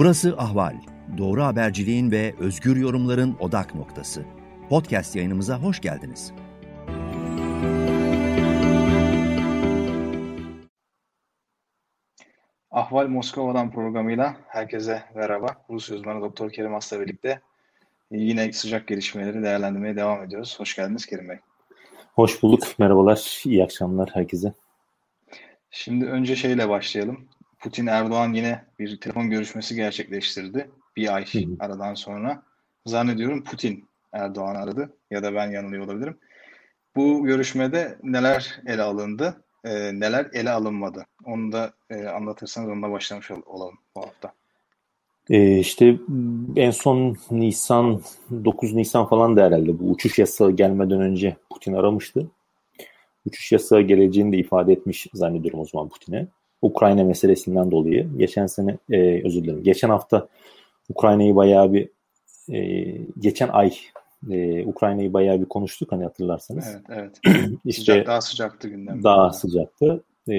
Burası Ahval. Doğru haberciliğin ve özgür yorumların odak noktası. Podcast yayınımıza hoş geldiniz. Ahval Moskova'dan programıyla herkese merhaba. Rus uzmanı Doktor Kerim Asla birlikte yine sıcak gelişmeleri değerlendirmeye devam ediyoruz. Hoş geldiniz Kerim Bey. Hoş bulduk. Merhabalar. İyi akşamlar herkese. Şimdi önce şeyle başlayalım. Putin Erdoğan yine bir telefon görüşmesi gerçekleştirdi. Bir ay aradan sonra. Zannediyorum Putin Erdoğan aradı ya da ben yanılıyor olabilirim. Bu görüşmede neler ele alındı, e, neler ele alınmadı? Onu da e, anlatırsanız onunla başlamış olalım bu hafta. Ee, işte en son Nisan 9 Nisan falan da herhalde bu uçuş yasağı gelmeden önce Putin aramıştı. Uçuş yasağı geleceğini de ifade etmiş zannediyorum o zaman Putin'e. Ukrayna meselesinden dolayı. Geçen sene e, özür dilerim. Geçen hafta Ukrayna'yı bayağı bir e, geçen ay e, Ukrayna'yı bayağı bir konuştuk hani hatırlarsanız. Evet evet. işte Sıcak, daha sıcaktı gündem. Daha sıcaktı. E,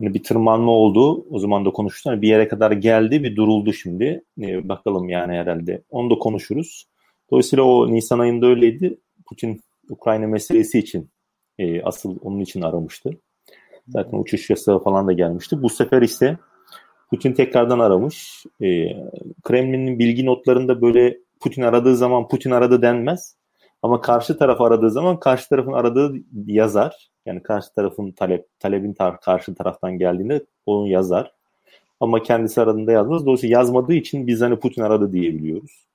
hani bir tırmanma oldu. O zaman da konuştuk. Hani bir yere kadar geldi, bir duruldu şimdi. E, bakalım yani herhalde. Onu da konuşuruz. Dolayısıyla o Nisan ayında öyleydi. Putin Ukrayna meselesi için e, asıl onun için aramıştı. Zaten uçuş yasağı falan da gelmişti. Bu sefer ise Putin tekrardan aramış. E, Kremlin'in bilgi notlarında böyle Putin aradığı zaman Putin aradı denmez. Ama karşı taraf aradığı zaman karşı tarafın aradığı yazar. Yani karşı tarafın talep talebin tar karşı taraftan geldiğinde onu yazar. Ama kendisi aradığında yazmaz. Dolayısıyla yazmadığı için biz hani Putin aradı diyebiliyoruz.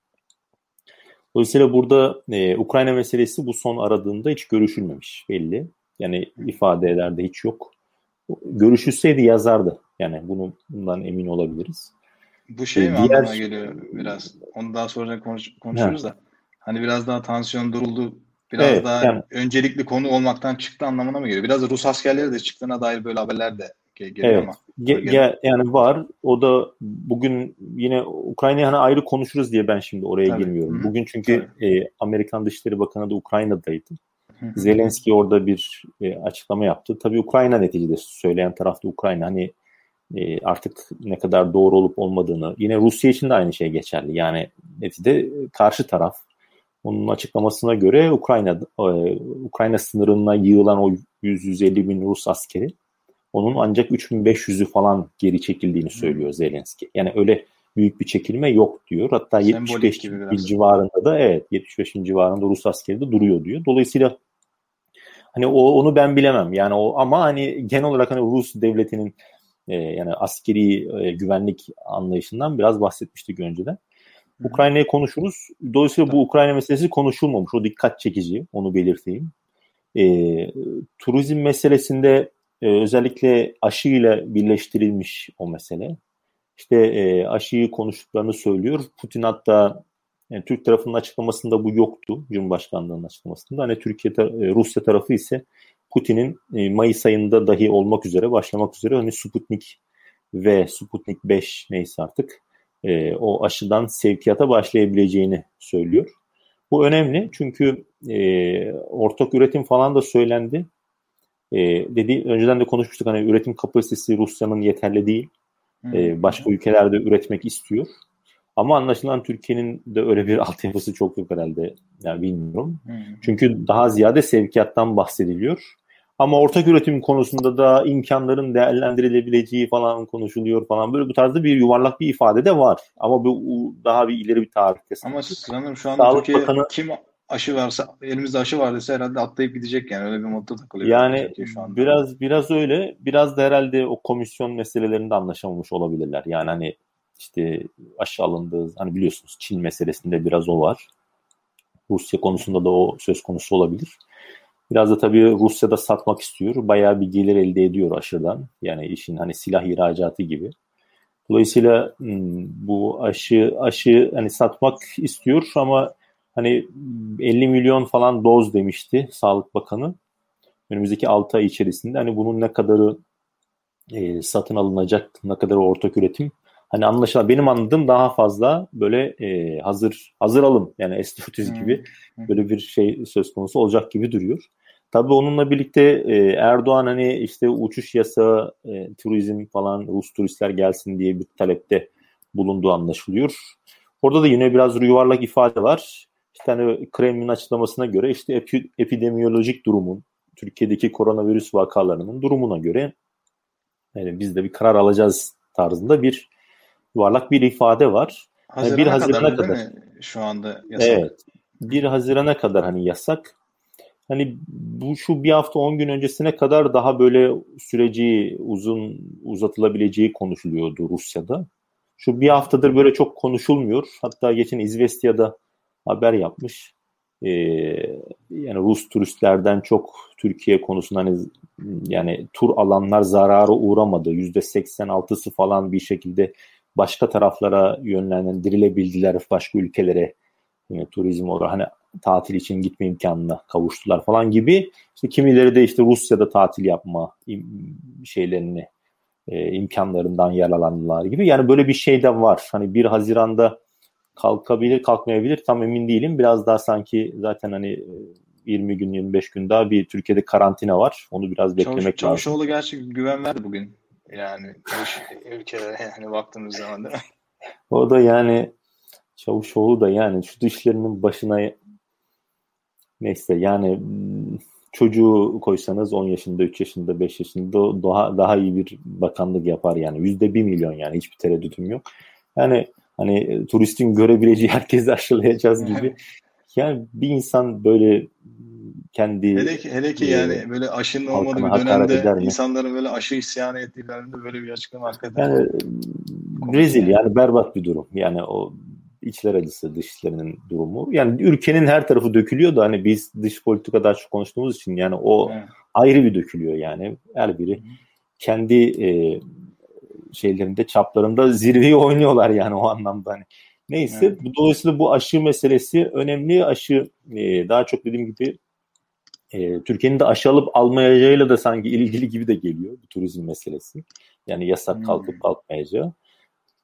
Dolayısıyla burada e, Ukrayna meselesi bu son aradığında hiç görüşülmemiş belli. Yani ifade eder de hiç yok. Görüşülseydi yazardı. Yani bunu bundan emin olabiliriz. Bu şey ee, mi diğer... anlamına geliyor biraz? Onu daha sonra konuş, konuşuruz ha. da. Hani biraz daha tansiyon duruldu. Biraz evet, daha yani, öncelikli konu olmaktan çıktı anlamına mı geliyor? Biraz Rus askerleri de çıktığına dair böyle haberler de geliyor evet. ama. Ge- ge- yani var. O da bugün yine Ukrayna'yı hani ayrı konuşuruz diye ben şimdi oraya Tabii. girmiyorum. Bugün çünkü e, Amerikan Dışişleri Bakanı da Ukrayna'daydı. Zelenski orada bir e, açıklama yaptı. Tabii Ukrayna neticede söyleyen tarafta Ukrayna. Hani e, artık ne kadar doğru olup olmadığını yine Rusya için de aynı şey geçerli. Yani neticede karşı taraf onun açıklamasına göre Ukrayna e, Ukrayna sınırına yığılan o 100-150 bin Rus askeri onun ancak 3500'ü falan geri çekildiğini söylüyor Zelenski. Yani öyle büyük bir çekilme yok diyor. Hatta Sembolik 75 bin civarında da evet 75 bin civarında Rus askeri de duruyor diyor. Dolayısıyla hani o onu ben bilemem. Yani o ama hani genel olarak hani Rus devletinin e, yani askeri e, güvenlik anlayışından biraz bahsetmiştik önceden. Ukrayna'yı konuşuruz. Dolayısıyla bu Ukrayna meselesi konuşulmamış. O dikkat çekici. Onu belirteyim. E, turizm meselesinde e, özellikle aşıyla birleştirilmiş o mesele. İşte e, aşıyı konuştuklarını söylüyor. Putin hatta yani Türk tarafının açıklamasında bu yoktu. Cumhurbaşkanlığının açıklamasında. Hani Türkiye, e, Rusya tarafı ise Putin'in e, Mayıs ayında dahi olmak üzere, başlamak üzere hani Sputnik ve Sputnik 5 neyse artık e, o aşıdan sevkiyata başlayabileceğini söylüyor. Bu önemli çünkü e, ortak üretim falan da söylendi. E, dedi önceden de konuşmuştuk hani üretim kapasitesi Rusya'nın yeterli değil. E, başka ülkelerde üretmek istiyor. Ama anlaşılan Türkiye'nin de öyle bir altyapısı çok yok herhalde. Yani bilmiyorum. Hmm. Çünkü daha ziyade sevkiyattan bahsediliyor. Ama ortak üretim konusunda da imkanların değerlendirilebileceği falan konuşuluyor falan. Böyle bu tarzda bir yuvarlak bir ifade de var. Ama bu daha bir ileri bir tarih kesin. Ama sanırım şu anda Sağlık Türkiye Bakanı, kim aşı varsa elimizde aşı vardıysa herhalde atlayıp gidecek yani öyle bir modda takılıyor. Yani şu anda. biraz biraz öyle. Biraz da herhalde o komisyon meselelerinde anlaşamamış olabilirler. Yani hani işte aşı alındığı hani biliyorsunuz Çin meselesinde biraz o var. Rusya konusunda da o söz konusu olabilir. Biraz da tabii Rusya'da satmak istiyor. Bayağı bir gelir elde ediyor aşıdan. Yani işin hani silah ihracatı gibi. Dolayısıyla hmm, bu aşı aşı hani satmak istiyor ama hani 50 milyon falan doz demişti Sağlık Bakanı. Önümüzdeki 6 ay içerisinde hani bunun ne kadarı e, satın alınacak, ne kadar ortak üretim hani anlaşılan benim anladığım daha fazla böyle e, hazır hazır alım yani S400 gibi böyle bir şey söz konusu olacak gibi duruyor. Tabii onunla birlikte e, Erdoğan hani işte uçuş yasağı, e, turizm falan Rus turistler gelsin diye bir talepte bulunduğu anlaşılıyor. Orada da yine biraz yuvarlak ifade var. İşte hani Kremlin açıklamasına göre işte epi, epidemiyolojik durumun, Türkiye'deki koronavirüs vakalarının durumuna göre yani biz de bir karar alacağız tarzında bir yuvarlak bir ifade var. Hazirana yani 1 Haziran'a kadar, kadar şu anda yasak. Evet. 1 Haziran'a kadar hani yasak. Hani bu şu bir hafta 10 gün öncesine kadar daha böyle süreci uzun uzatılabileceği konuşuluyordu Rusya'da. Şu bir haftadır böyle çok konuşulmuyor. Hatta geçen İzvestiya'da haber yapmış. Ee, yani Rus turistlerden çok Türkiye konusunda hani yani tur alanlar zarara uğramadı. Yüzde 86'sı falan bir şekilde başka taraflara yönlendirilebildiler başka ülkelere yine turizm olarak hani tatil için gitme imkanına kavuştular falan gibi. İşte kimileri de işte Rusya'da tatil yapma şeylerini e, imkanlarından yararlandılar gibi. Yani böyle bir şey de var. Hani 1 Haziran'da kalkabilir, kalkmayabilir tam emin değilim. Biraz daha sanki zaten hani 20 gün 25 gün daha bir Türkiye'de karantina var. Onu biraz beklemek Çavuş, lazım. Çavuşoğlu gerçi güven verdi bugün. Yani ülkelere yani baktığımız zaman da. O da yani Çavuşoğlu da yani şu dışlarının başına neyse yani çocuğu koysanız 10 yaşında, 3 yaşında, 5 yaşında daha daha iyi bir bakanlık yapar yani. Yüzde bir milyon yani hiçbir tereddütüm yok. Yani hani turistin görebileceği herkesi aşılayacağız gibi. Yani bir insan böyle kendi hele ki, hele ki e, yani böyle aşının olmadığı bir dönemde insanların böyle aşı isyan ettiği dönemde böyle bir açıklama hakikaten yani rezil yani berbat bir durum. Yani o içler acısı dışlarının durumu. Yani ülkenin her tarafı dökülüyor da hani biz dış politika daha çok konuştuğumuz için yani o evet. ayrı bir dökülüyor yani. Her biri kendi e, şeylerinde çaplarında zirveyi oynuyorlar yani o anlamda hani. Neyse evet. dolayısıyla bu aşı meselesi önemli. Aşı e, daha çok dediğim gibi e, Türkiye'nin de aşı alıp almayacağıyla da sanki ilgili gibi de geliyor bu turizm meselesi. Yani yasak kalkıp hmm. kalkmayacağı.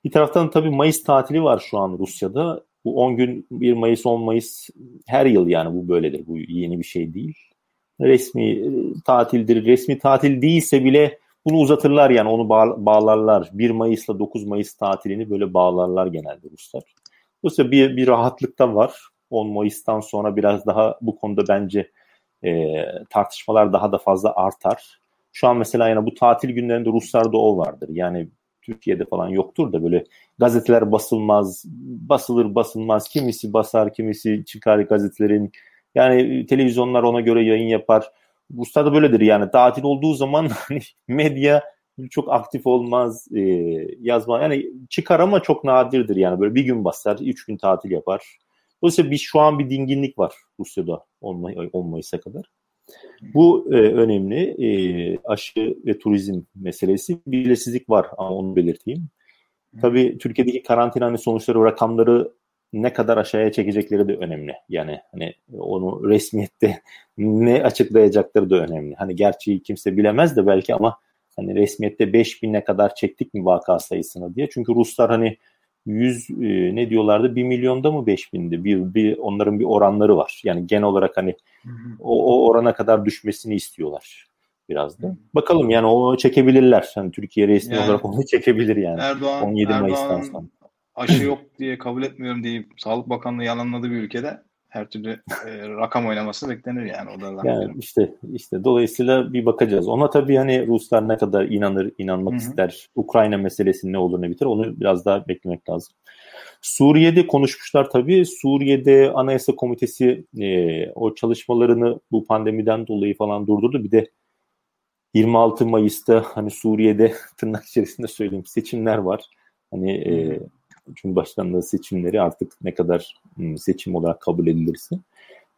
Bir taraftan tabii Mayıs tatili var şu an Rusya'da. Bu 10 gün 1 Mayıs 10 Mayıs her yıl yani bu böyledir. Bu yeni bir şey değil. Resmi e, tatildir. Resmi tatil değilse bile bunu uzatırlar yani onu bağ, bağlarlar. 1 Mayıs'la 9 Mayıs tatilini böyle bağlarlar genelde Ruslar. Dolayısıyla bir, bir rahatlık da var. 10 Mayıs'tan sonra biraz daha bu konuda bence e, tartışmalar daha da fazla artar. Şu an mesela yani bu tatil günlerinde Ruslarda o vardır. Yani Türkiye'de falan yoktur da böyle gazeteler basılmaz, basılır basılmaz, kimisi basar, kimisi çıkar gazetelerin. Yani televizyonlar ona göre yayın yapar. Ruslarda böyledir yani tatil olduğu zaman hani medya çok aktif olmaz e, yazma yani çıkar ama çok nadirdir yani böyle bir gün basar, üç gün tatil yapar. Dolayısıyla bir, şu an bir dinginlik var Rusya'da 10, May, 10 Mayıs'a kadar. Bu e, önemli. E, aşı ve turizm meselesi. Bir belirsizlik var ama onu belirteyim. Tabii Türkiye'deki karantinanın sonuçları rakamları ne kadar aşağıya çekecekleri de önemli. Yani hani onu resmiyette ne açıklayacakları da önemli. Hani gerçeği kimse bilemez de belki ama hani resmiyette 5000'e kadar çektik mi vaka sayısını diye. Çünkü Ruslar hani 100 e, ne diyorlardı 1 milyonda mı 5 bindi bir, bir onların bir oranları var yani genel olarak hani o, o orana kadar düşmesini istiyorlar biraz da. Bakalım yani o çekebilirler. Hani Türkiye resmi yani, olarak onu çekebilir yani. Erdoğan, 17 Erdoğan Mayıs'tan sonra. Aşı yok diye kabul etmiyorum deyip Sağlık Bakanlığı yalanladığı bir ülkede her türlü e, rakam oynaması beklenir yani o da. Yani işte işte dolayısıyla bir bakacağız. Ona tabii hani Ruslar ne kadar inanır, inanmak Hı-hı. ister, Ukrayna meselesinin ne olur ne biter onu biraz daha beklemek lazım. Suriye'de konuşmuşlar tabii. Suriye'de Anayasa Komitesi e, o çalışmalarını bu pandemiden dolayı falan durdurdu. Bir de 26 Mayıs'ta hani Suriye'de tırnak içerisinde söyleyeyim seçimler var. Hani e, Cumhurbaşkanlığı seçimleri artık ne kadar ıı, seçim olarak kabul edilirse.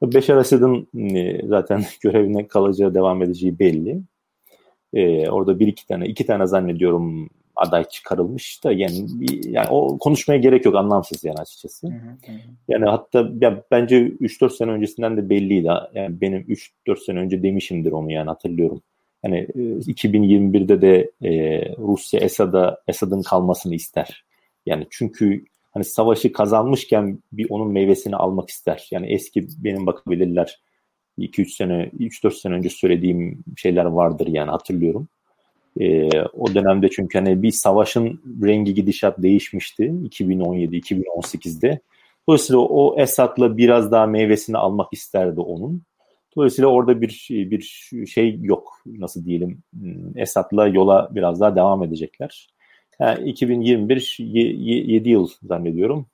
Beşar Esad'ın ıı, zaten görevine kalacağı, devam edeceği belli. Ee, orada bir iki tane, iki tane zannediyorum aday çıkarılmış da yani yani o konuşmaya gerek yok anlamsız yani açıkçası. Hı hı. Yani hatta ya bence 3-4 sene öncesinden de belliydi. Yani benim 3-4 sene önce demişimdir onu yani hatırlıyorum. Yani 2021'de ıı, de e, Rusya Esad'a Esad'ın kalmasını ister. Yani çünkü hani savaşı kazanmışken bir onun meyvesini almak ister. Yani eski benim bakabilirler 2-3 sene, 3-4 sene önce söylediğim şeyler vardır yani hatırlıyorum. E, o dönemde çünkü hani bir savaşın rengi gidişat değişmişti 2017-2018'de. Dolayısıyla o Esad'la biraz daha meyvesini almak isterdi onun. Dolayısıyla orada bir bir şey yok. Nasıl diyelim? Hmm, Esad'la yola biraz daha devam edecekler. Yani 2021 7 yıl zannediyorum.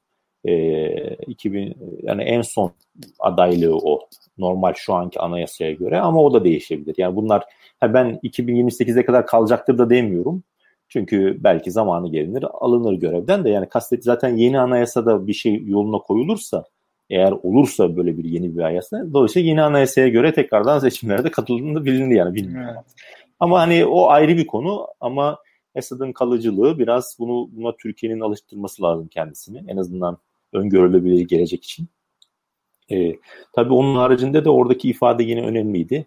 E, 2000 yani en son adaylığı o normal şu anki anayasaya göre ama o da değişebilir. Yani bunlar ben 2028'e kadar kalacaktır da demiyorum. Çünkü belki zamanı gelinir alınır görevden de yani kastet zaten yeni anayasada bir şey yoluna koyulursa eğer olursa böyle bir yeni bir anayasa dolayısıyla yeni anayasaya göre tekrardan seçimlere de katıldığını bilindi yani bilmiyorum. Evet. Ama hani o ayrı bir konu ama Esad'ın kalıcılığı biraz bunu buna Türkiye'nin alıştırması lazım kendisini. En azından öngörülebilir gelecek için. Ee, tabii onun haricinde de oradaki ifade yine önemliydi.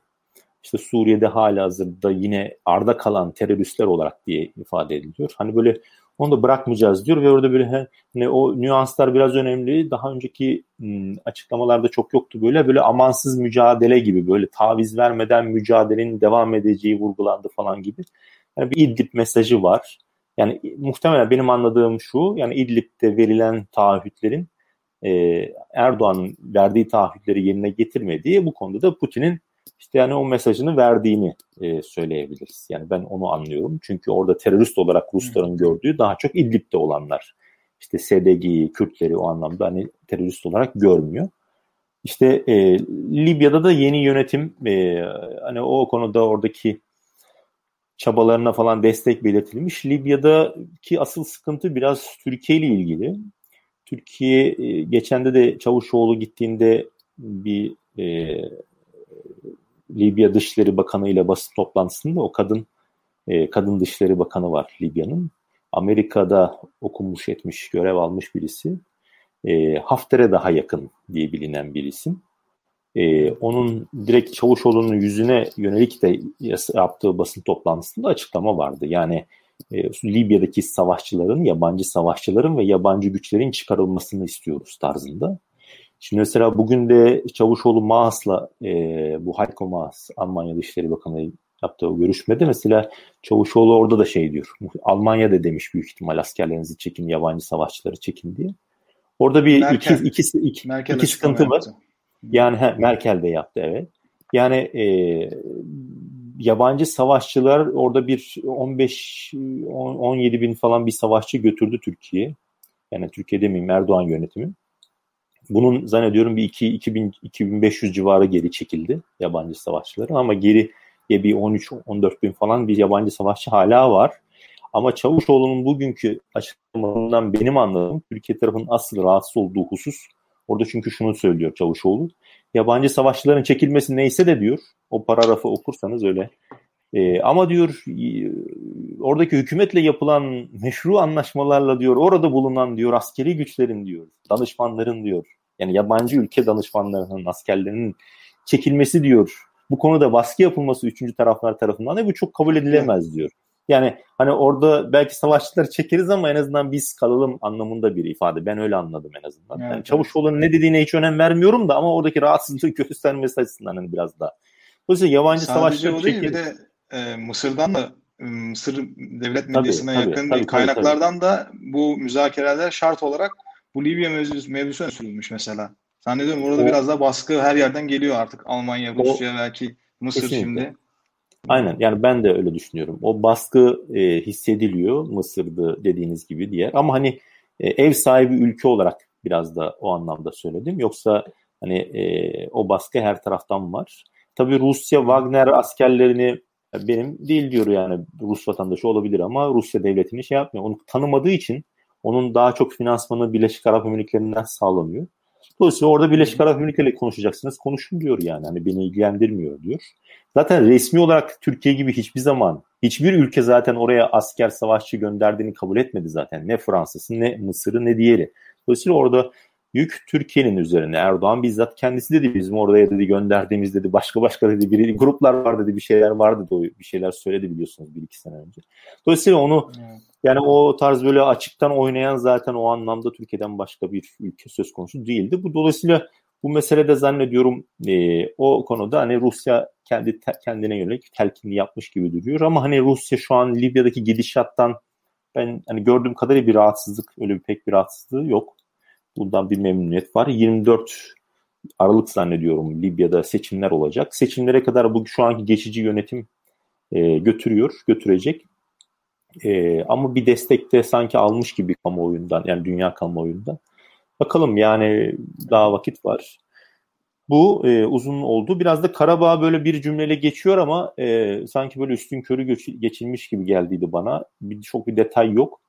İşte Suriye'de hala hazırda yine arda kalan teröristler olarak diye ifade ediliyor. Hani böyle onu da bırakmayacağız diyor ve orada böyle hani o nüanslar biraz önemli. Daha önceki ım, açıklamalarda çok yoktu böyle böyle amansız mücadele gibi böyle taviz vermeden mücadelenin devam edeceği vurgulandı falan gibi. Yani bir İdlib mesajı var. Yani muhtemelen benim anladığım şu yani İdlib'de verilen taahhütlerin e, Erdoğan'ın verdiği taahhütleri yerine getirmediği bu konuda da Putin'in işte yani o mesajını verdiğini e, söyleyebiliriz. Yani ben onu anlıyorum. Çünkü orada terörist olarak Rusların gördüğü daha çok İdlib'de olanlar. İşte SDG'yi, Kürtleri o anlamda hani terörist olarak görmüyor. İşte e, Libya'da da yeni yönetim e, hani o konuda oradaki çabalarına falan destek belirtilmiş. Libya'daki asıl sıkıntı biraz Türkiye ile ilgili. Türkiye e, geçende de Çavuşoğlu gittiğinde bir e, Libya Dışişleri Bakanı ile basın toplantısında o kadın e, kadın Dışişleri Bakanı var Libya'nın. Amerika'da okumuş etmiş, görev almış birisi. E, Hafter'e daha yakın diye bilinen bir isim. E, onun direkt Çavuşoğlu'nun yüzüne yönelik de yaptığı basın toplantısında açıklama vardı. Yani e, Libya'daki savaşçıların, yabancı savaşçıların ve yabancı güçlerin çıkarılmasını istiyoruz tarzında. Şimdi mesela bugün de Çavuşoğlu Maas'la e, bu Heiko Maas, Almanya Dışişleri Bakanı yaptığı o görüşmede mesela Çavuşoğlu orada da şey diyor. Almanya da demiş büyük ihtimal askerlerinizi çekin, yabancı savaşçıları çekin diye. Orada bir Merkel, iki, iki, iki, Merkel iki sıkıntı var. Yani he, Merkel de yaptı evet. Yani e, yabancı savaşçılar orada bir 15 17 bin falan bir savaşçı götürdü Türkiye. Yani Türkiye demeyeyim Erdoğan yönetimi. Bunun zannediyorum bir 2 2000 2500 civarı geri çekildi yabancı savaşçıların ama geri bir 13-14 bin falan bir yabancı savaşçı hala var. Ama Çavuşoğlu'nun bugünkü açıklamalarından benim anladığım Türkiye tarafının asıl rahatsız olduğu husus orada çünkü şunu söylüyor Çavuşoğlu. Yabancı savaşçıların çekilmesi neyse de diyor o paragrafı okursanız öyle. Ee, ama diyor oradaki hükümetle yapılan meşru anlaşmalarla diyor orada bulunan diyor askeri güçlerin diyor danışmanların diyor yani yabancı ülke danışmanlarının askerlerinin çekilmesi diyor bu konuda baskı yapılması üçüncü taraflar tarafından da bu çok kabul edilemez diyor. Yani hani orada belki savaşçıları çekeriz ama en azından biz kalalım anlamında bir ifade. Ben öyle anladım en azından. Evet, yani Çavuşoğlu'nun ne dediğine hiç önem vermiyorum da ama oradaki rahatsızlığı göstermesi açısından hani biraz da. Dolayısıyla yabancı Sadece savaşçıları çekeriz. Bir de e, Mısır'dan da Mısır devlet medyasına tabii, yakın tabii, tabii, kaynaklardan tabii. da bu müzakereler şart olarak bu Libya mevzusu, mevzusu sürülmüş mesela. Zannediyorum orada o, biraz da baskı her yerden geliyor artık. Almanya, Rusya o, belki Mısır kesinlikle. şimdi. Aynen yani ben de öyle düşünüyorum. O baskı e, hissediliyor Mısır'da dediğiniz gibi diye. Ama hani e, ev sahibi ülke olarak biraz da o anlamda söyledim. Yoksa hani e, o baskı her taraftan var. Tabii Rusya Wagner askerlerini benim değil diyor yani Rus vatandaşı olabilir ama Rusya devletini şey yapmıyor. Onu tanımadığı için onun daha çok finansmanı Birleşik Arap Emirlikleri'nden sağlanıyor. Dolayısıyla orada Birleşik Arap Emirlikleri konuşacaksınız. Konuşun diyor yani. Hani beni ilgilendirmiyor diyor. Zaten resmi olarak Türkiye gibi hiçbir zaman hiçbir ülke zaten oraya asker savaşçı gönderdiğini kabul etmedi zaten. Ne Fransa'sı ne Mısır'ı ne diğeri. Dolayısıyla orada yük Türkiye'nin üzerine. Erdoğan bizzat kendisi dedi bizim oraya dedi gönderdiğimiz dedi başka başka dedi bir gruplar var dedi bir şeyler vardı dedi bir şeyler söyledi biliyorsunuz bir iki sene önce. Dolayısıyla onu evet. yani o tarz böyle açıktan oynayan zaten o anlamda Türkiye'den başka bir ülke söz konusu değildi. Bu dolayısıyla Bu meselede zannediyorum e, o konuda hani Rusya kendi te, kendine yönelik telkinli yapmış gibi duruyor ama hani Rusya şu an Libya'daki gidişattan ben hani gördüğüm kadarıyla bir rahatsızlık öyle bir pek bir rahatsızlığı yok. Bundan bir memnuniyet var. 24 Aralık zannediyorum Libya'da seçimler olacak. Seçimlere kadar bu şu anki geçici yönetim e, götürüyor, götürecek. E, ama bir destek de sanki almış gibi kamuoyundan yani dünya kamuoyundan. Bakalım yani daha vakit var. Bu e, uzun oldu. Biraz da Karabağ böyle bir cümleyle geçiyor ama e, sanki böyle üstün körü geç, geçilmiş gibi geldiydi bana. Bir, çok bir detay yok.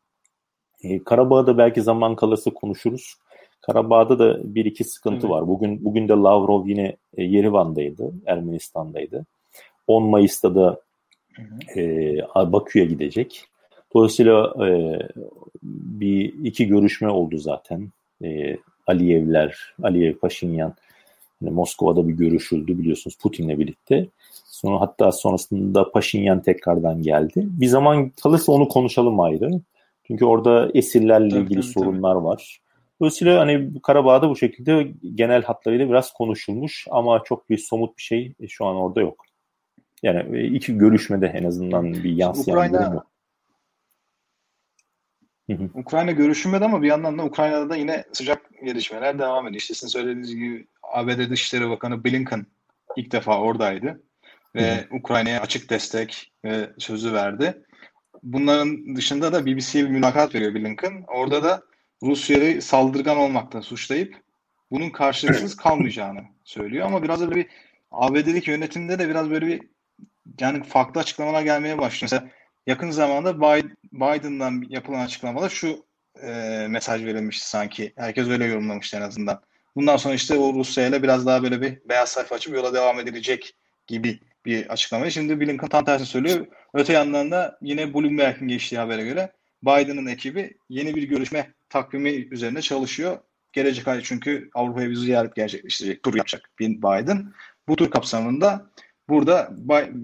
E, Karabağ'da belki zaman kalırsa konuşuruz. Karabağ'da da bir iki sıkıntı evet. var. Bugün bugün de Lavrov yine e, Yerivan'daydı, Ermenistan'daydı. 10 Mayıs'ta da e, Bakü'ye gidecek. Dolayısıyla e, bir iki görüşme oldu zaten. E, Aliyevler, Aliyev Paşinyan yani Moskova'da bir görüşüldü biliyorsunuz Putin'le birlikte. Sonra hatta sonrasında Paşinyan tekrardan geldi. Bir zaman kalırsa onu konuşalım ayrı. Çünkü orada esirlerle tabii, ilgili tabii, sorunlar tabii. var. Dolayısıyla hani Karabağ'da bu şekilde genel hatlarıyla biraz konuşulmuş ama çok bir somut bir şey şu an orada yok. Yani e, iki görüşmede en azından bir yansıyan Ukrayna, durum yok. Ukrayna görüşülmedi ama bir yandan da Ukrayna'da da yine sıcak gelişmeler devam ediyor. İşte sizin söylediğiniz gibi ABD Dışişleri Bakanı Blinken ilk defa oradaydı ve Ukrayna'ya açık destek e, sözü verdi. Bunların dışında da BBC'ye bir mülakat veriyor Blinken. Orada da Rusya'yı saldırgan olmakla suçlayıp bunun karşılıksız kalmayacağını söylüyor. Ama biraz da bir ABD'deki yönetimde de biraz böyle bir yani farklı açıklamalar gelmeye başlıyor. Mesela yakın zamanda Biden'dan yapılan açıklamada şu e, mesaj verilmişti sanki. Herkes öyle yorumlamıştı en azından. Bundan sonra işte o Rusya ile biraz daha böyle bir beyaz sayfa açıp yola devam edilecek gibi bir açıklama. Şimdi Blinken tam tersini söylüyor. Öte yandan da yine Bloomberg'in geçtiği habere göre Biden'ın ekibi yeni bir görüşme takvimi üzerine çalışıyor. Gelecek ay çünkü Avrupa'ya bir ziyaret gerçekleştirecek, tur yapacak Biden. Bu tur kapsamında burada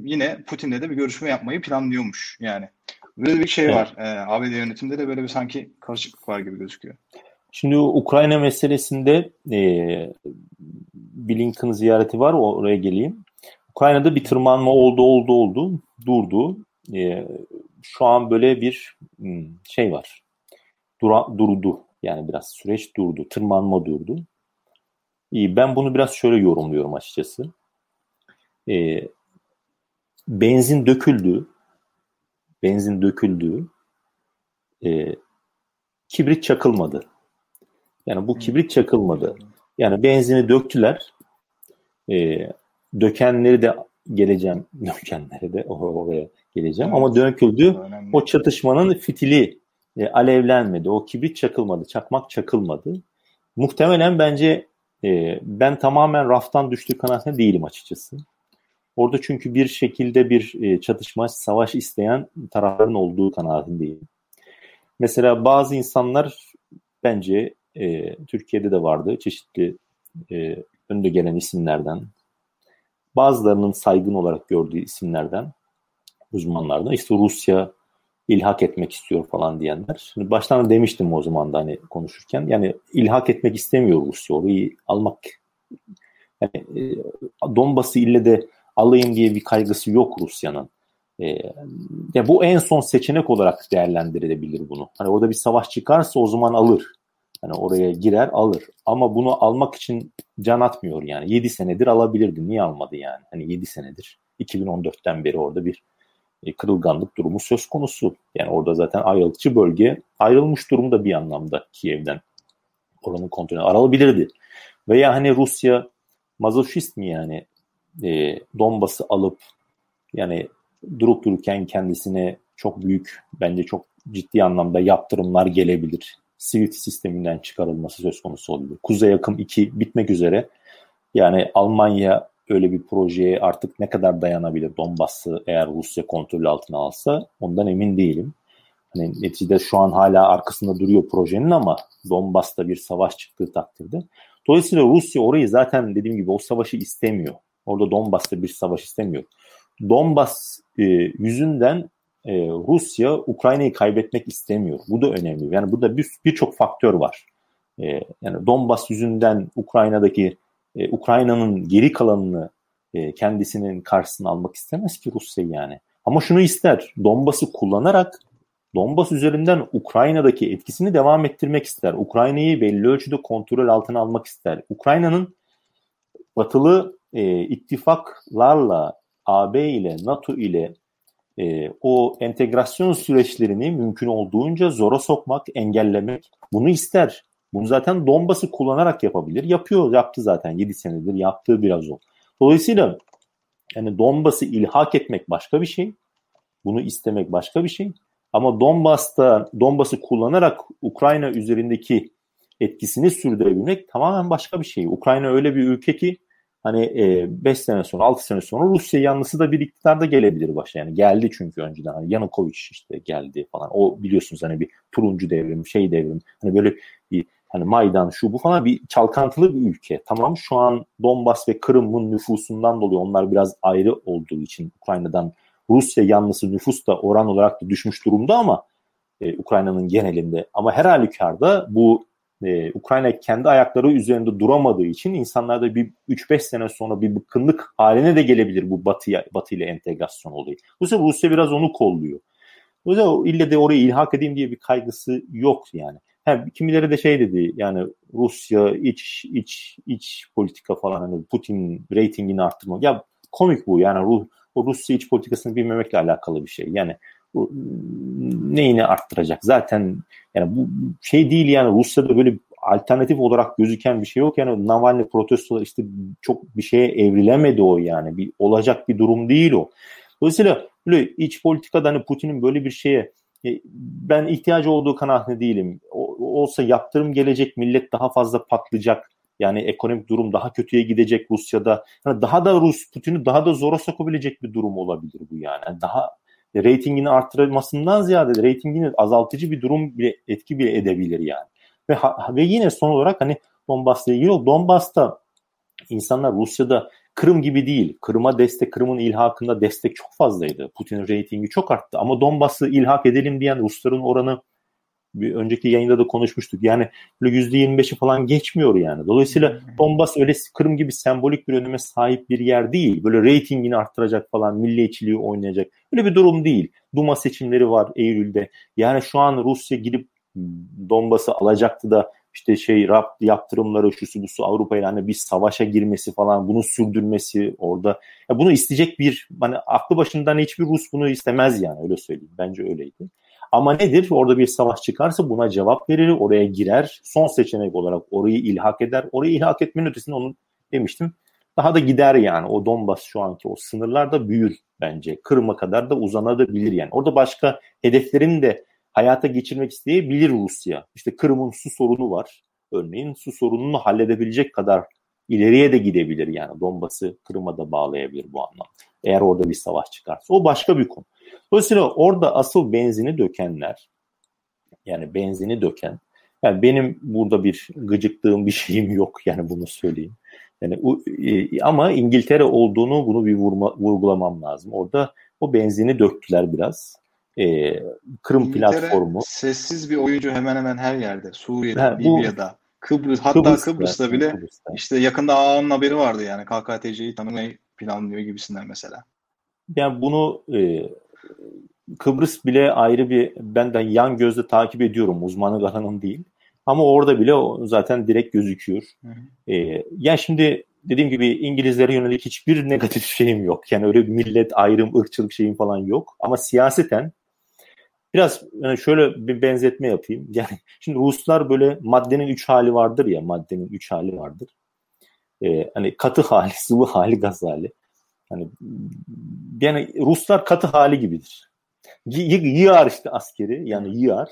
yine Putin'le de bir görüşme yapmayı planlıyormuş yani. Böyle bir şey var. Ee, ABD yönetimde de böyle bir sanki karışıklık var gibi gözüküyor. Şimdi Ukrayna meselesinde e, Blinken ziyareti var. Oraya geleyim. Ukrayna'da bir tırmanma oldu, oldu, oldu. Durdu. E, şu an böyle bir hmm, şey var. Dura, durdu. Yani biraz süreç durdu. Tırmanma durdu. İyi, ben bunu biraz şöyle yorumluyorum açıkçası. E, benzin döküldü. Benzin döküldü. E, kibrit çakılmadı. Yani bu kibrit çakılmadı. Yani benzini döktüler. E, dökenleri de geleceğim. Dökenleri de oraya geleceğim. Evet. Ama döküldü. O çatışmanın fitili e, alevlenmedi. O kibrit çakılmadı. Çakmak çakılmadı. Muhtemelen bence e, ben tamamen raftan düştüğü kanaatinde değilim açıkçası. Orada çünkü bir şekilde bir e, çatışma, savaş isteyen tarafların olduğu kanaatindeyim. Mesela bazı insanlar bence e, Türkiye'de de vardı çeşitli e, önde gelen isimlerden. Bazılarının saygın olarak gördüğü isimlerden, uzmanlardan. İşte Rusya ilhak etmek istiyor falan diyenler. Şimdi baştan demiştim o zaman da hani konuşurken. Yani ilhak etmek istemiyor Rusya. Orayı almak yani e, Donbas'ı ille de alayım diye bir kaygısı yok Rusya'nın. E, ya bu en son seçenek olarak değerlendirilebilir bunu. Hani orada bir savaş çıkarsa o zaman alır. Hani oraya girer alır. Ama bunu almak için can atmıyor yani. 7 senedir alabilirdi. Niye almadı yani? Hani 7 senedir. 2014'ten beri orada bir e, kırılganlık durumu söz konusu. Yani orada zaten ayrılıkçı bölge ayrılmış durumda bir anlamda Kiev'den. Oranın kontrolü alabilirdi. Veya hani Rusya mazoşist mi yani e, Donbas'ı alıp yani durup dururken kendisine çok büyük bence çok ciddi anlamda yaptırımlar gelebilir. Swift sisteminden çıkarılması söz konusu olabilir. Kuzey Akım 2 bitmek üzere. Yani Almanya öyle bir projeye artık ne kadar dayanabilir Donbass'ı eğer Rusya kontrolü altına alsa ondan emin değilim. Hani neticede şu an hala arkasında duruyor projenin ama Donbass'ta bir savaş çıktığı takdirde. Dolayısıyla Rusya orayı zaten dediğim gibi o savaşı istemiyor. Orada Donbass'ta bir savaş istemiyor. Donbass e, yüzünden e, Rusya Ukrayna'yı kaybetmek istemiyor. Bu da önemli. Yani burada birçok bir faktör var. E, yani Donbass yüzünden Ukrayna'daki e, Ukrayna'nın geri kalanını e, kendisinin karşısına almak istemez ki Rusya yani. Ama şunu ister. Donbas'ı kullanarak Donbas üzerinden Ukrayna'daki etkisini devam ettirmek ister. Ukrayna'yı belli ölçüde kontrol altına almak ister. Ukrayna'nın batılı e, ittifaklarla AB ile NATO ile e, o entegrasyon süreçlerini mümkün olduğunca zora sokmak, engellemek bunu ister. Bunu zaten Donbas'ı kullanarak yapabilir. Yapıyor, yaptı zaten 7 senedir yaptığı biraz o. Dolayısıyla yani Donbas'ı ilhak etmek başka bir şey. Bunu istemek başka bir şey. Ama Donbas'ta Donbas'ı kullanarak Ukrayna üzerindeki etkisini sürdürebilmek tamamen başka bir şey. Ukrayna öyle bir ülke ki hani 5 e, sene sonra 6 sene sonra Rusya yanlısı da bir iktidarda gelebilir başa. Yani geldi çünkü önceden hani Yanukovych işte geldi falan. O biliyorsunuz hani bir turuncu devrim, şey devrim. Hani böyle hani Maydan şu bu falan bir çalkantılı bir ülke. Tamam şu an Donbas ve Kırım'ın nüfusundan dolayı onlar biraz ayrı olduğu için Ukrayna'dan Rusya yanlısı nüfus da oran olarak da düşmüş durumda ama e, Ukrayna'nın genelinde. Ama her halükarda bu e, Ukrayna kendi ayakları üzerinde duramadığı için insanlarda bir 3-5 sene sonra bir bıkkınlık haline de gelebilir bu batıya, batı ile entegrasyon olayı. Bu sefer Rusya biraz onu kolluyor. O yüzden ille de oraya ilhak edeyim diye bir kaygısı yok yani. Hem kimileri de şey dedi yani Rusya iç iç iç politika falan hani Putin reytingini arttırmak. Ya komik bu yani Ruh, o Rusya iç politikasını bilmemekle alakalı bir şey. Yani bu, neyini arttıracak? Zaten yani bu şey değil yani Rusya'da böyle alternatif olarak gözüken bir şey yok. Yani Navalny protesto işte çok bir şeye evrilemedi o yani. Bir olacak bir durum değil o. Dolayısıyla böyle iç politikada hani Putin'in böyle bir şeye e, ben ihtiyacı olduğu kanaatinde değilim. O, olsa yaptırım gelecek, millet daha fazla patlayacak. Yani ekonomik durum daha kötüye gidecek Rusya'da. Yani daha da Rus Putin'i daha da zora sokabilecek bir durum olabilir bu yani. yani daha reytingini arttırmasından ziyade reytingini azaltıcı bir durum bile etki bile edebilir yani. Ve, ve yine son olarak hani Donbass'la ilgili o Donbass'ta insanlar Rusya'da Kırım gibi değil. Kırım'a destek, Kırım'ın ilhakında destek çok fazlaydı. Putin'in reytingi çok arttı. Ama Donbass'ı ilhak edelim diyen Rusların oranı bir önceki yayında da konuşmuştuk. Yani böyle %25'i falan geçmiyor yani. Dolayısıyla Donbass öyle Kırım gibi sembolik bir öneme sahip bir yer değil. Böyle reytingini arttıracak falan, milliyetçiliği oynayacak. Öyle bir durum değil. Duma seçimleri var Eylül'de. Yani şu an Rusya gidip Donbass'ı alacaktı da işte şey rap yaptırımları şu su Avrupa ile hani bir savaşa girmesi falan bunu sürdürmesi orada ya bunu isteyecek bir hani aklı başından hiçbir Rus bunu istemez yani öyle söyleyeyim bence öyleydi. Ama nedir? Orada bir savaş çıkarsa buna cevap verir, oraya girer. Son seçenek olarak orayı ilhak eder. Orayı ilhak etmenin ötesinde onu demiştim. Daha da gider yani. O Donbas şu anki o sınırlar da büyür bence. Kırım'a kadar da uzanabilir yani. Orada başka hedeflerin de hayata geçirmek isteyebilir Rusya. İşte Kırım'ın su sorunu var. Örneğin su sorununu halledebilecek kadar ileriye de gidebilir yani. Donbas'ı Kırım'a da bağlayabilir bu anlamda. Eğer orada bir savaş çıkarsa. O başka bir konu. Dolayısıyla orada asıl benzini dökenler yani benzini döken yani benim burada bir gıcıktığım bir şeyim yok yani bunu söyleyeyim. Yani e, ama İngiltere olduğunu bunu bir vurma, vurgulamam lazım. Orada o benzini döktüler biraz. E, Kırım İngiltere, platformu. Sessiz bir oyuncu hemen hemen her yerde. Suriye'de, ha, bu, Libya'da, Kıbrıs hatta Kıbrıs'ta, Kıbrıs'ta bile Kıbrıs'ta. işte yakında ağanın haberi vardı yani KKTC'yi tanımayı planlıyor gibisinden mesela. Yani bunu e, Kıbrıs bile ayrı bir benden yan gözle takip ediyorum uzmanlık alanım değil. Ama orada bile o zaten direkt gözüküyor. Hı hı. Ee, yani şimdi dediğim gibi İngilizlere yönelik hiçbir negatif şeyim yok. Yani öyle bir millet ayrım, ırkçılık şeyim falan yok. Ama siyaseten biraz yani şöyle bir benzetme yapayım. Yani şimdi Ruslar böyle maddenin üç hali vardır ya, maddenin üç hali vardır. Ee, hani katı hali, sıvı hali, gaz hali. Hani yani Ruslar katı hali gibidir. Y- yığar işte askeri yani yığar.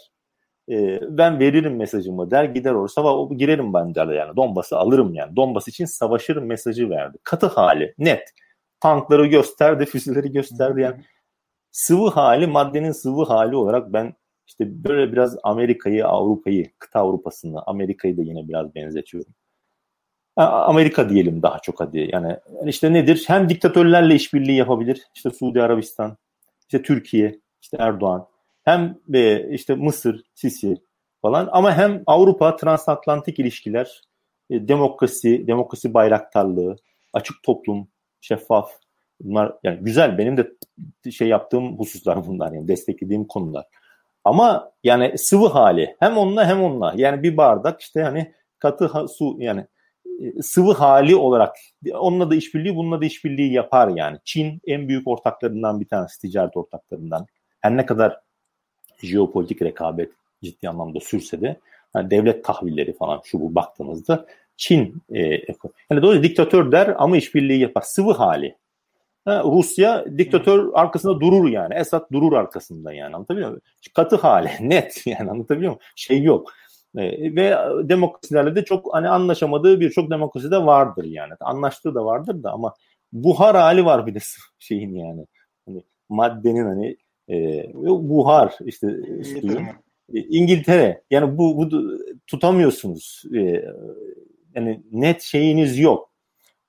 Ee, ben veririm mesajımı der gider oraya sabah girerim ben der yani Donbas'ı alırım yani Donbas için savaşırım mesajı verdi. Katı hali net. Tankları gösterdi, füzeleri gösterdi yani. Sıvı hali, maddenin sıvı hali olarak ben işte böyle biraz Amerika'yı, Avrupa'yı, kıta Avrupa'sını, Amerika'yı da yine biraz benzetiyorum. Amerika diyelim daha çok hadi. Yani işte nedir? Hem diktatörlerle işbirliği yapabilir. İşte Suudi Arabistan, işte Türkiye, işte Erdoğan. Hem de işte Mısır, Sisi falan. Ama hem Avrupa transatlantik ilişkiler e, demokrasi, demokrasi bayraktarlığı, açık toplum, şeffaf. Bunlar yani güzel. Benim de şey yaptığım hususlar bunlar yani desteklediğim konular. Ama yani sıvı hali hem onunla hem onunla. Yani bir bardak işte hani katı su yani sıvı hali olarak onunla da işbirliği bununla da işbirliği yapar yani. Çin en büyük ortaklarından bir tanesi ticaret ortaklarından. Her ne kadar jeopolitik rekabet ciddi anlamda sürse de yani devlet tahvilleri falan şu bu baktığınızda Çin e, yani dolayısıyla diktatör der ama işbirliği yapar. Sıvı hali. Ha, Rusya diktatör arkasında durur yani. Esad durur arkasında yani anlatabiliyor muyum? Katı hali net yani anlatabiliyor muyum? Şey yok. E, ve demokrasilerle de çok hani anlaşamadığı birçok demokrasi de vardır yani. Anlaştığı da vardır da ama buhar hali var bir de şeyin yani. Hani maddenin hani e, buhar işte suyun. E, İngiltere yani bu, bu tutamıyorsunuz. E, yani net şeyiniz yok.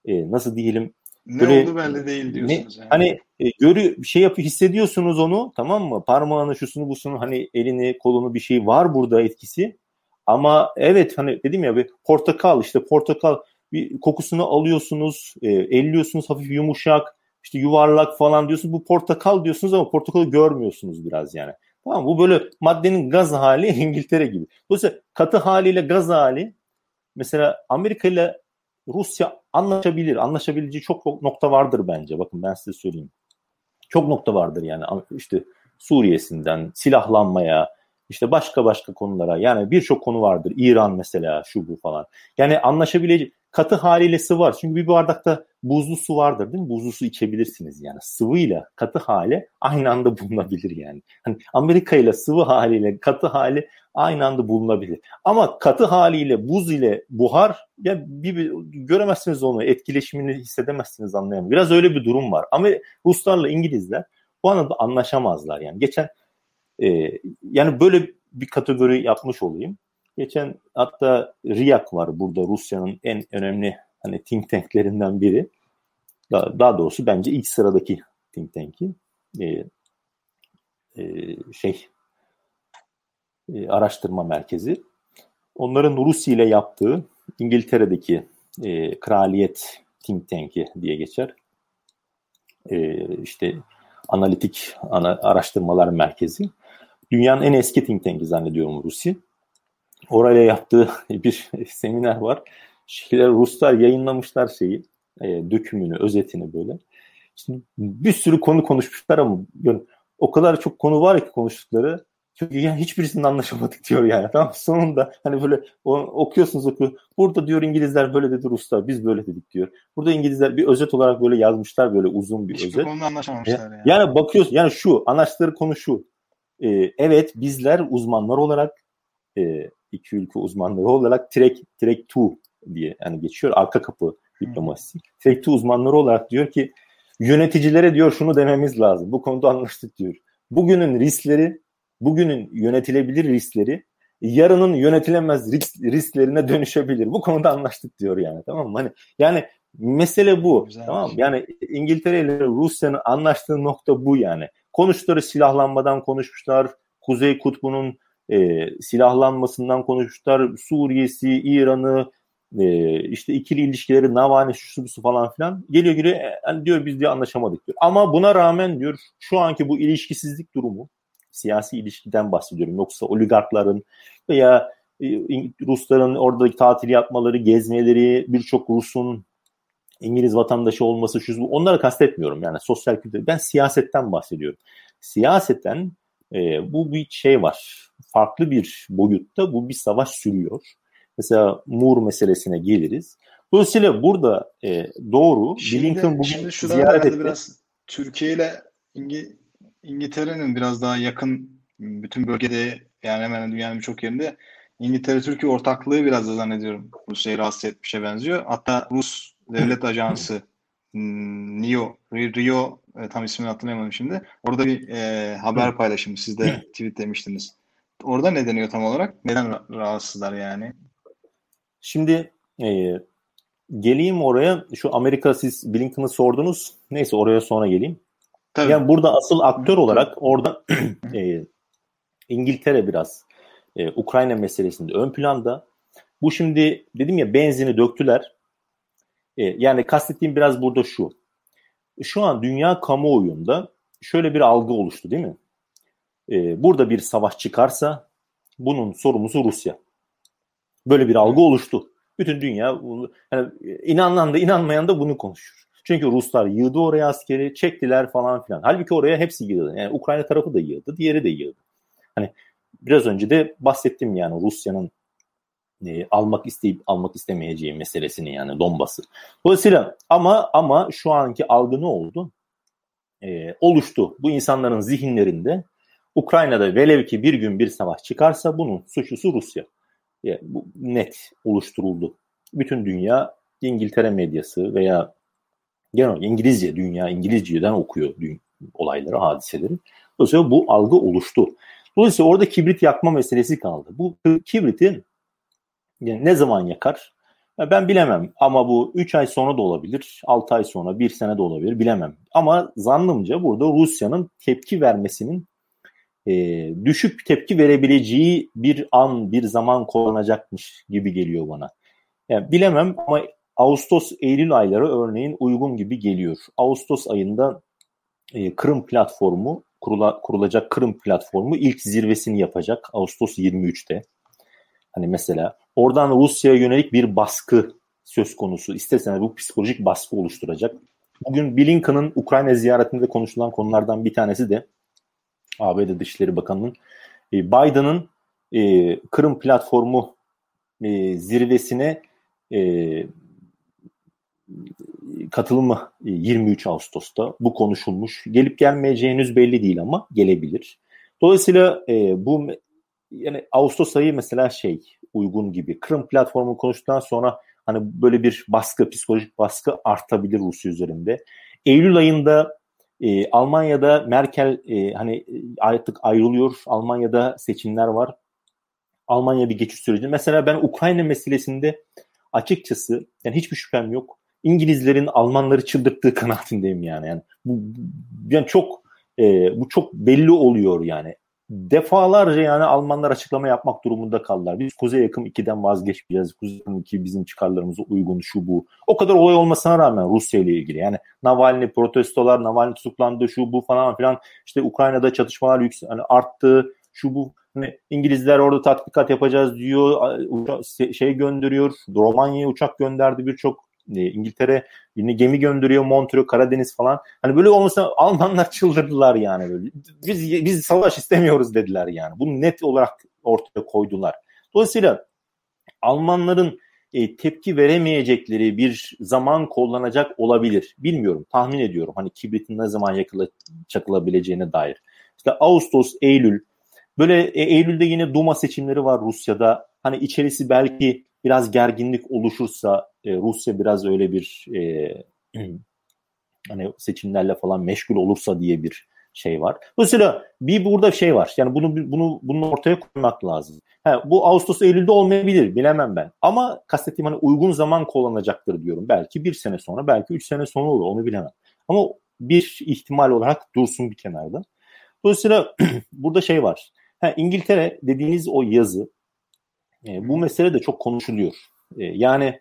E, nasıl diyelim ne böyle, oldu belli değil diyorsunuz. Ne, yani. Hani e, görü şey yapı hissediyorsunuz onu tamam mı? Parmağını şusunu busunu hani elini kolunu bir şey var burada etkisi. Ama evet hani dedim ya bir portakal işte portakal bir kokusunu alıyorsunuz, e, elliyorsunuz hafif yumuşak, işte yuvarlak falan diyorsunuz. Bu portakal diyorsunuz ama portakalı görmüyorsunuz biraz yani. Tamam Bu böyle maddenin gaz hali İngiltere gibi. Dolayısıyla katı haliyle gaz hali mesela Amerika ile Rusya anlaşabilir. Anlaşabileceği çok nokta vardır bence. Bakın ben size söyleyeyim. Çok nokta vardır yani. işte Suriye'sinden silahlanmaya, işte başka başka konulara yani birçok konu vardır. İran mesela şu bu falan. Yani anlaşabilecek katı haliyle sıvı var. Çünkü bir bardakta buzlu su vardır değil mi? Buzlu su içebilirsiniz yani. Sıvıyla katı hali aynı anda bulunabilir yani. Hani Amerika ile sıvı haliyle katı hali aynı anda bulunabilir. Ama katı haliyle buz ile buhar ya bir, bir göremezsiniz onu. Etkileşimini hissedemezsiniz anlayamam. Biraz öyle bir durum var. Ama Ruslarla İngilizler bu anlamda anlaşamazlar yani. Geçen e, yani böyle bir kategori yapmış olayım. Geçen hatta RIAK var burada Rusya'nın en önemli hani think tanklerinden biri. Daha, daha doğrusu bence ilk sıradaki think tank'i. E, e, şey e, araştırma merkezi. Onların Rusya ile yaptığı İngiltere'deki e, kraliyet think tank'i diye geçer. E, işte analitik ana, araştırmalar merkezi. Dünyanın en eski think tank'i zannediyorum Rusya. Oraya yaptığı bir seminer var. Şeyler Ruslar yayınlamışlar şeyi, e, dökümünü, özetini böyle. Şimdi bir sürü konu konuşmuşlar ama yani o kadar çok konu var ki konuştukları. Çünkü yani hiçbirisini anlaşamadık diyor yani. Tamam sonunda hani böyle o, okuyorsunuz okuyor. Burada diyor İngilizler böyle dedi Ruslar biz böyle dedik diyor. Burada İngilizler bir özet olarak böyle yazmışlar böyle uzun bir Hiçbir özet. konuda anlaşamamışlar yani. Yani bakıyorsun yani şu anlaştıkları konu şu. Ee, evet bizler uzmanlar olarak e, iki ülke uzmanları olarak Trek, Trek 2 diye yani geçiyor arka kapı diplomasisi. Trek 2 uzmanları olarak diyor ki yöneticilere diyor şunu dememiz lazım. Bu konuda anlaştık diyor. Bugünün riskleri, bugünün yönetilebilir riskleri yarının yönetilemez risk, risklerine dönüşebilir. Bu konuda anlaştık diyor yani tamam mı? Hani yani mesele bu. Güzel. Tamam Yani İngiltere ile Rusya'nın anlaştığı nokta bu yani. Konuştukları silahlanmadan konuşmuşlar. Kuzey Kutbu'nun e, silahlanmasından konuşmuşlar. Suriye'si, İran'ı, e, işte ikili ilişkileri, Navani, şu su falan filan. Geliyor geliyor yani diyor biz diye anlaşamadık diyor. Ama buna rağmen diyor şu anki bu ilişkisizlik durumu, siyasi ilişkiden bahsediyorum. Yoksa oligarkların veya e, Rusların oradaki tatil yapmaları, gezmeleri, birçok Rus'un İngiliz vatandaşı olması şu onları kastetmiyorum yani sosyal kültür. Ben siyasetten bahsediyorum. Siyaseten e, bu bir şey var. Farklı bir boyutta bu bir savaş sürüyor. Mesela Mur meselesine geliriz. Dolayısıyla burada e, doğru şimdi, Blinken bugün şimdi ziyaret etti. Biraz Türkiye ile İngi, İngiltere'nin biraz daha yakın bütün bölgede yani hemen dünyanın birçok yerinde İngiltere-Türkiye ortaklığı biraz da zannediyorum Rusya'yı rahatsız etmişe benziyor. Hatta Rus devlet ajansı hmm, NIO, Rio e, tam ismini hatırlayamadım şimdi. Orada bir e, haber paylaşımı siz de tweet demiştiniz. Orada ne deniyor tam olarak? Neden rahatsızlar yani? Şimdi e, geleyim oraya. Şu Amerika siz Blinken'ı sordunuz. Neyse oraya sonra geleyim. Tabii. Yani burada asıl aktör olarak orada e, İngiltere biraz e, Ukrayna meselesinde ön planda. Bu şimdi dedim ya benzini döktüler. E, yani kastettiğim biraz burada şu. Şu an dünya kamuoyunda şöyle bir algı oluştu değil mi? E, burada bir savaş çıkarsa bunun sorumlusu Rusya. Böyle bir algı oluştu. Bütün dünya yani inanan da inanmayan da bunu konuşuyor. Çünkü Ruslar yığdı oraya askeri, çektiler falan filan. Halbuki oraya hepsi yığdı. Yani Ukrayna tarafı da yığdı, diğeri de yığdı. Hani biraz önce de bahsettim yani Rusya'nın e, almak isteyip almak istemeyeceği meselesini yani Donbas'ı. Dolayısıyla ama ama şu anki algı ne oldu? E, oluştu. Bu insanların zihinlerinde Ukrayna'da velev ki bir gün bir savaş çıkarsa bunun suçlusu Rusya. Yani bu net oluşturuldu. Bütün dünya İngiltere medyası veya genel İngilizce dünya İngilizceden okuyor olayları, hadiseleri. Dolayısıyla bu algı oluştu. Dolayısıyla orada kibrit yakma meselesi kaldı. Bu kibriti yani ne zaman yakar? Ben bilemem ama bu 3 ay sonra da olabilir, 6 ay sonra, 1 sene de olabilir bilemem. Ama zannımca burada Rusya'nın tepki vermesinin e, düşük tepki verebileceği bir an, bir zaman kullanacakmış gibi geliyor bana. Yani bilemem ama Ağustos-Eylül ayları örneğin uygun gibi geliyor. Ağustos ayında e, Kırım platformu, kurula, kurulacak Kırım platformu ilk zirvesini yapacak Ağustos 23'te. Hani mesela oradan Rusya'ya yönelik bir baskı söz konusu. İsterseniz bu psikolojik baskı oluşturacak. Bugün Blinken'ın Ukrayna ziyaretinde konuşulan konulardan bir tanesi de ABD Dışişleri Bakanı'nın e, Biden'ın e, Kırım platformu e, zirvesine e, katılımı 23 e, Ağustos'ta bu konuşulmuş. Gelip gelmeyeceği henüz belli değil ama gelebilir. Dolayısıyla e, bu yani Ağustos ayı mesela şey uygun gibi. Kırım platformu konuştuktan sonra hani böyle bir baskı, psikolojik baskı artabilir Rusya üzerinde. Eylül ayında e, Almanya'da Merkel e, hani e, artık ayrılıyor. Almanya'da seçimler var. Almanya bir geçiş süreci. Mesela ben Ukrayna meselesinde açıkçası yani hiçbir şüphem yok. İngilizlerin Almanları çıldırttığı kanaatindeyim yani. Yani bu yani çok e, bu çok belli oluyor yani defalarca yani Almanlar açıklama yapmak durumunda kaldılar. Biz Kuzey Yakım 2'den vazgeçmeyeceğiz. Kuzey Yakım 2 bizim çıkarlarımıza uygun şu bu. O kadar olay olmasına rağmen Rusya ile ilgili. Yani Navalny protestolar, Navalny tutuklandı şu bu falan filan. İşte Ukrayna'da çatışmalar yüksek, hani arttı şu bu. Hani İngilizler orada tatbikat yapacağız diyor. Şey gönderiyor. Romanya'ya uçak gönderdi birçok e, İngiltere yine gemi gönderiyor Montreux, Karadeniz falan. Hani böyle olmasa Almanlar çıldırdılar yani böyle. Biz biz savaş istemiyoruz dediler yani. Bunu net olarak ortaya koydular. Dolayısıyla Almanların e, tepki veremeyecekleri bir zaman kullanacak olabilir. Bilmiyorum, tahmin ediyorum. Hani kibritin ne zaman yakıla, çakılabileceğine dair. İşte Ağustos, Eylül. Böyle e, Eylül'de yine Duma seçimleri var Rusya'da. Hani içerisi belki biraz gerginlik oluşursa e, Rusya biraz öyle bir e, hani seçimlerle falan meşgul olursa diye bir şey var. Dolayısıyla bir burada şey var. Yani bunu bunu bunu ortaya koymak lazım. Ha, bu Ağustos Eylül'de olmayabilir bilemem ben. Ama kastettiğim hani uygun zaman kullanacaktır diyorum. Belki bir sene sonra belki üç sene sonra olur onu bilemem. Ama bir ihtimal olarak dursun bir kenarda. Dolayısıyla burada şey var. Ha, İngiltere dediğiniz o yazı e, bu mesele de çok konuşuluyor. E, yani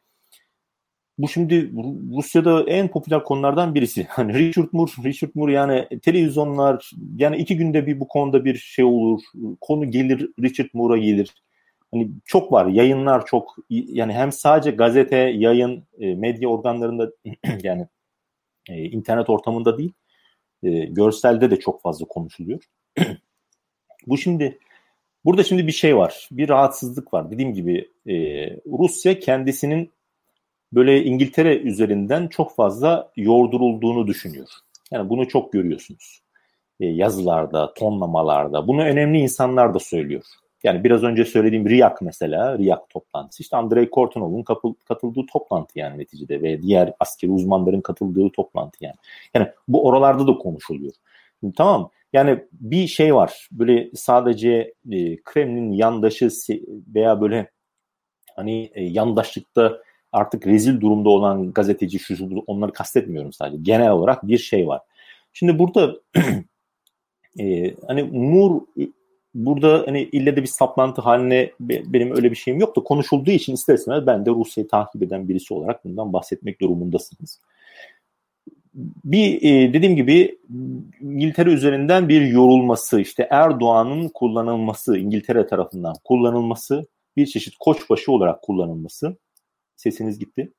bu şimdi Rusya'da en popüler konulardan birisi. Hani Richard Moore, Richard Moore yani televizyonlar yani iki günde bir bu konuda bir şey olur. Konu gelir Richard Moore'a gelir. Hani çok var. Yayınlar çok yani hem sadece gazete, yayın, e, medya organlarında yani e, internet ortamında değil, e, görselde de çok fazla konuşuluyor. bu şimdi Burada şimdi bir şey var. Bir rahatsızlık var. Dediğim gibi e, Rusya kendisinin böyle İngiltere üzerinden çok fazla yordurulduğunu düşünüyor. Yani bunu çok görüyorsunuz. E, yazılarda, tonlamalarda. Bunu önemli insanlar da söylüyor. Yani biraz önce söylediğim RIAK mesela, RIAK toplantısı. İşte Andrei Kortunov'un katıldığı toplantı yani neticede ve diğer askeri uzmanların katıldığı toplantı yani. Yani bu oralarda da konuşuluyor. Tamam yani bir şey var. Böyle sadece e, Kremlin yandaşı veya böyle hani e, yandaşlıkta artık rezil durumda olan gazeteci şu, onları kastetmiyorum sadece. Genel olarak bir şey var. Şimdi burada e, hani Mur burada hani ille de bir saplantı haline benim öyle bir şeyim yok da konuşulduğu için isterseniz ben de Rusya'yı takip eden birisi olarak bundan bahsetmek durumundasınız. Bir e, dediğim gibi İngiltere üzerinden bir yorulması işte Erdoğan'ın kullanılması İngiltere tarafından kullanılması bir çeşit koçbaşı olarak kullanılması. Sesiniz gitti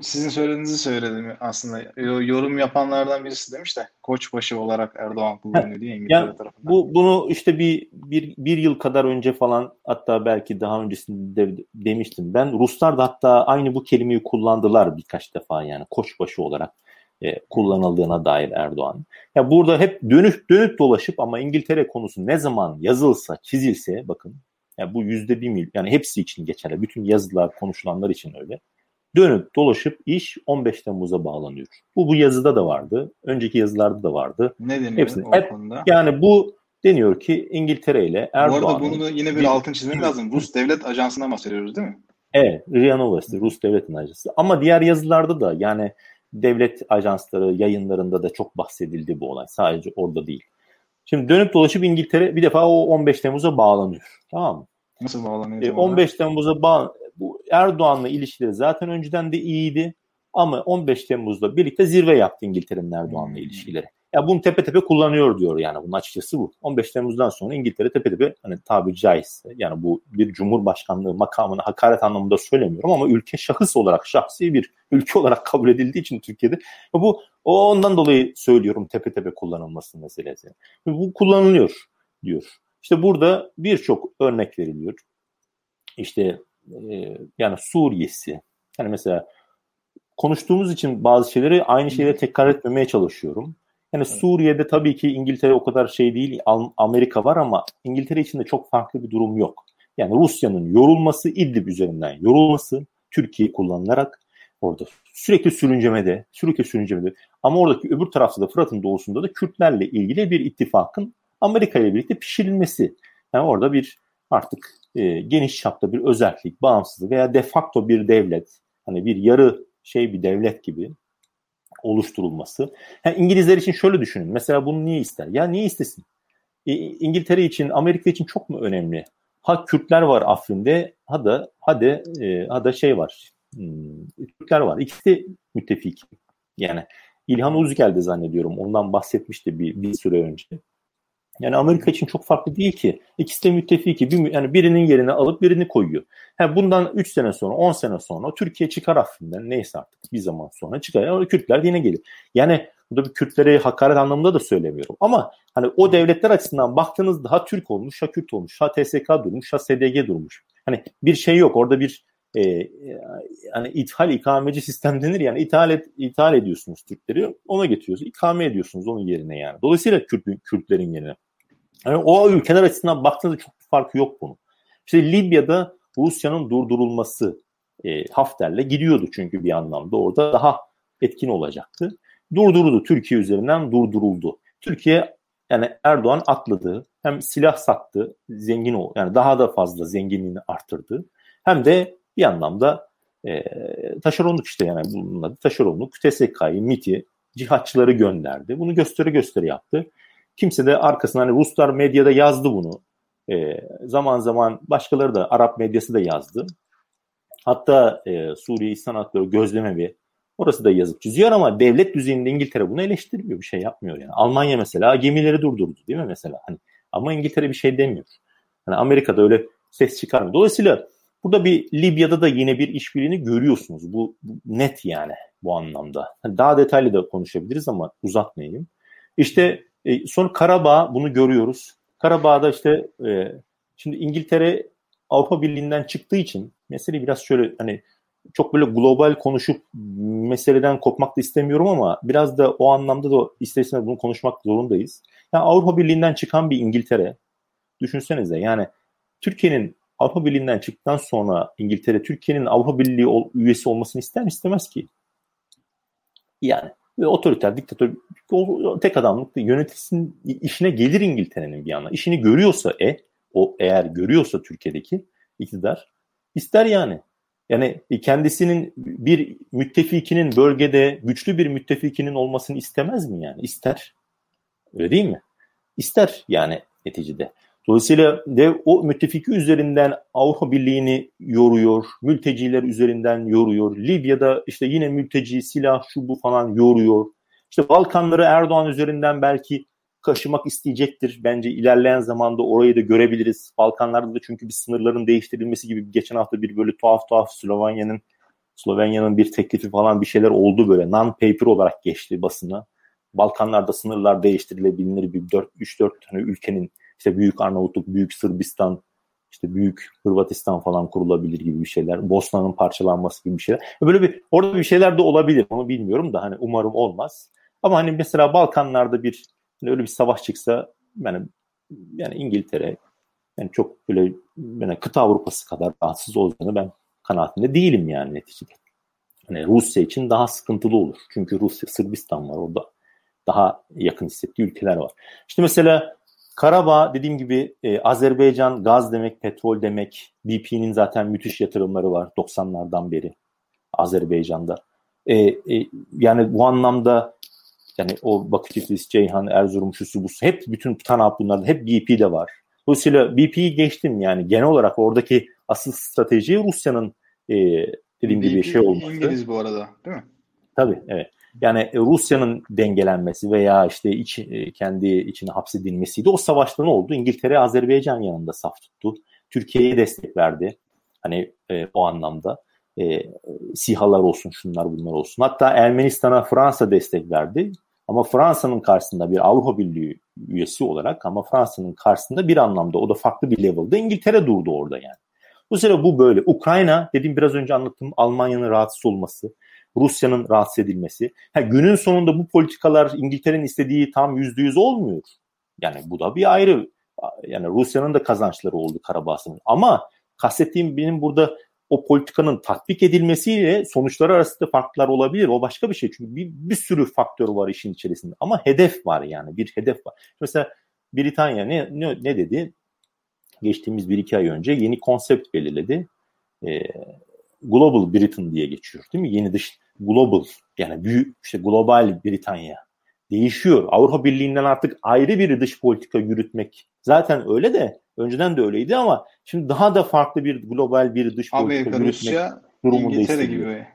sizin söylediğinizi söyledim aslında. Yorum yapanlardan birisi demiş de koçbaşı olarak Erdoğan kullanıyor diye İngiltere yani tarafından. Bu, bunu işte bir, bir, bir yıl kadar önce falan hatta belki daha öncesinde de, demiştim. Ben Ruslar da hatta aynı bu kelimeyi kullandılar birkaç defa yani koçbaşı olarak e, kullanıldığına dair Erdoğan. Ya burada hep dönüp dönüp dolaşıp ama İngiltere konusu ne zaman yazılsa çizilse bakın ya bu yüzde bir mil yani hepsi için geçerli. Bütün yazılar konuşulanlar için öyle dönüp dolaşıp iş 15 Temmuz'a bağlanıyor. Bu bu yazıda da vardı. Önceki yazılarda da vardı. Ne deniyor Hepsini, o hep, konuda? Yani bu deniyor ki İngiltere ile Erdoğan. Bu arada bunu da yine bir, bir altın çizmek lazım. Rus devlet ajansından bahsediyoruz değil mi? Evet. RIA Novosti, Rus devletin ajansı. Ama diğer yazılarda da yani devlet ajansları yayınlarında da çok bahsedildi bu olay. Sadece orada değil. Şimdi dönüp dolaşıp İngiltere bir defa o 15 Temmuz'a bağlanıyor. Tamam mı? Nasıl bağlanıyor? E, 15 Temmuz'a bağ bu Erdoğan'la ilişkileri zaten önceden de iyiydi. Ama 15 Temmuz'da birlikte zirve yaptı İngiltere'nin Erdoğan'la hmm. ilişkileri. Ya bunu tepe tepe kullanıyor diyor yani bunun açıkçası bu. 15 Temmuz'dan sonra İngiltere tepe tepe hani tabi caizse yani bu bir cumhurbaşkanlığı makamını hakaret anlamında söylemiyorum ama ülke şahıs olarak şahsi bir ülke olarak kabul edildiği için Türkiye'de bu o ondan dolayı söylüyorum tepe tepe kullanılması meselesi. Bu kullanılıyor diyor. İşte burada birçok örnek veriliyor. İşte e, yani Suriye'si. Yani mesela konuştuğumuz için bazı şeyleri aynı şeyleri tekrar etmemeye çalışıyorum. Yani Suriye'de tabii ki İngiltere o kadar şey değil, Amerika var ama İngiltere için de çok farklı bir durum yok. Yani Rusya'nın yorulması, İdlib üzerinden yorulması, Türkiye kullanılarak orada sürekli sürüncemede, sürekli sürüncemede. Ama oradaki öbür tarafta da Fırat'ın doğusunda da Kürtlerle ilgili bir ittifakın Amerika ile birlikte pişirilmesi. Yani orada bir artık e, geniş çapta bir özellik, bağımsızlık veya de facto bir devlet, hani bir yarı şey bir devlet gibi oluşturulması. Yani İngilizler için şöyle düşünün. Mesela bunu niye ister? Ya niye istesin? E, İngiltere için, Amerika için çok mu önemli? Ha Kürtler var Afrin'de, ha da ha e, ha da şey var. Hmm, Kürtler var. İkisi de müttefik. Yani İlhan Uzgel'de zannediyorum. Ondan bahsetmişti bir, bir süre önce. Yani Amerika için çok farklı değil ki. İkisi de müttefiki. Bir, yani birinin yerine alıp birini koyuyor. Ha, bundan 3 sene sonra, 10 sene sonra Türkiye çıkar Afrin'den neyse artık bir zaman sonra çıkar. Yani Kürtler yine gelir. Yani burada bir Kürtlere hakaret anlamında da söylemiyorum. Ama hani o devletler açısından baktığınızda ha Türk olmuş, ha Kürt olmuş, ha TSK durmuş, ha SDG durmuş. Hani bir şey yok. Orada bir e, yani ithal ikameci sistem denir yani ithal, et, ithal ediyorsunuz Türkleri ona getiriyorsunuz. ikame ediyorsunuz onun yerine yani. Dolayısıyla Kürt, Kürtlerin yerine. Yani o ülkeler açısından baktığınızda çok bir farkı yok bunun. İşte Libya'da Rusya'nın durdurulması e, Hafter'le gidiyordu çünkü bir anlamda orada daha etkin olacaktı. Durduruldu. Türkiye üzerinden durduruldu. Türkiye yani Erdoğan atladı. Hem silah sattı, zengin ol, yani daha da fazla zenginliğini arttırdı. Hem de bir anlamda e, taşeronluk işte yani bunun adı taşeronluk. TSK'yı, MIT'i, cihatçıları gönderdi. Bunu gösteri gösteri yaptı. Kimse de arkasından hani Ruslar medyada yazdı bunu. E, zaman zaman başkaları da Arap medyası da yazdı. Hatta e, Suriye İhsan Hakları Gözlemevi orası da yazıp çiziyor ama devlet düzeyinde İngiltere bunu eleştirmiyor. Bir şey yapmıyor yani. Almanya mesela gemileri durdurdu değil mi mesela? Hani, ama İngiltere bir şey demiyor. Hani Amerika'da öyle ses çıkarmıyor. Dolayısıyla burada bir Libya'da da yine bir işbirliğini görüyorsunuz. Bu, bu net yani bu anlamda. Hani daha detaylı da konuşabiliriz ama uzatmayayım. İşte e, sonra Karabağ bunu görüyoruz. Karabağ'da işte e, şimdi İngiltere Avrupa Birliği'nden çıktığı için mesele biraz şöyle hani çok böyle global konuşup meseleden kopmak da istemiyorum ama biraz da o anlamda da isterseniz bunu konuşmak zorundayız. Yani Avrupa Birliği'nden çıkan bir İngiltere düşünsenize yani Türkiye'nin Avrupa Birliği'nden çıktıktan sonra İngiltere Türkiye'nin Avrupa Birliği üyesi olmasını ister mi istemez ki? Yani otoriter, diktatör, tek adamlık yöneticisinin işine gelir İngiltere'nin bir yandan. İşini görüyorsa e, o eğer görüyorsa Türkiye'deki iktidar ister yani. Yani kendisinin bir müttefikinin bölgede güçlü bir müttefikinin olmasını istemez mi yani? İster. Öyle değil mi? ister yani neticede. Dolayısıyla dev o müttefiki üzerinden Avrupa Birliği'ni yoruyor, mülteciler üzerinden yoruyor. Libya'da işte yine mülteci, silah, şu bu falan yoruyor. İşte Balkanları Erdoğan üzerinden belki kaşımak isteyecektir. Bence ilerleyen zamanda orayı da görebiliriz. Balkanlarda da çünkü bir sınırların değiştirilmesi gibi geçen hafta bir böyle tuhaf tuhaf Slovenya'nın Slovenya'nın bir teklifi falan bir şeyler oldu böyle non-paper olarak geçti basına. Balkanlarda sınırlar değiştirilebilir bir 3-4 tane ülkenin işte Büyük Arnavutluk, Büyük Sırbistan, işte Büyük Hırvatistan falan kurulabilir gibi bir şeyler. Bosna'nın parçalanması gibi bir şeyler. Böyle bir orada bir şeyler de olabilir. Onu bilmiyorum da hani umarım olmaz. Ama hani mesela Balkanlarda bir hani öyle bir savaş çıksa yani yani İngiltere yani çok böyle yani kıta Avrupası kadar rahatsız olacağını ben kanaatinde değilim yani neticede. Yani Rusya için daha sıkıntılı olur. Çünkü Rusya, Sırbistan var orada. Daha yakın hissettiği ülkeler var. İşte mesela Karabağ dediğim gibi e, Azerbaycan gaz demek, petrol demek. BP'nin zaten müthiş yatırımları var 90'lardan beri Azerbaycan'da. E, e, yani bu anlamda yani o Bakü Tiflis, Ceyhan, Erzurum, şusu busu hep bütün TANAP bunlarda hep BP'de var. Dolayısıyla BP'yi geçtim yani genel olarak oradaki asıl strateji Rusya'nın e, dediğim BP gibi şey olması. İngiliz bu arada değil mi? Tabii evet. Yani e, Rusya'nın dengelenmesi veya işte iç, e, kendi içine hapsedilmesiydi. O savaşta ne oldu? İngiltere Azerbaycan yanında saf tuttu. Türkiye'ye destek verdi. Hani e, o anlamda. E, SİHA'lar olsun, şunlar bunlar olsun. Hatta Ermenistan'a Fransa destek verdi. Ama Fransa'nın karşısında bir Avrupa Birliği üyesi olarak ama Fransa'nın karşısında bir anlamda o da farklı bir level'da İngiltere durdu orada yani. Bu sene bu böyle. Ukrayna dediğim biraz önce anlattığım Almanya'nın rahatsız olması, Rusya'nın rahatsız edilmesi. Ha, günün sonunda bu politikalar İngiltere'nin istediği tam yüzde yüz olmuyor. Yani bu da bir ayrı. Yani Rusya'nın da kazançları oldu Karabağ'ın. Ama kastettiğim benim burada o politikanın tatbik edilmesiyle sonuçları arasında farklar olabilir. O başka bir şey. Çünkü bir, bir sürü faktör var işin içerisinde. Ama hedef var yani. Bir hedef var. Mesela Britanya ne, ne, ne dedi? Geçtiğimiz bir iki ay önce yeni konsept belirledi. Ee, Global Britain diye geçiyor değil mi? Yeni dış global yani büyük işte global Britanya değişiyor. Avrupa Birliği'nden artık ayrı bir dış politika yürütmek zaten öyle de önceden de öyleydi ama şimdi daha da farklı bir global bir dış Amerika, politika yürütmek Rusya, durumunda İngiltere gibi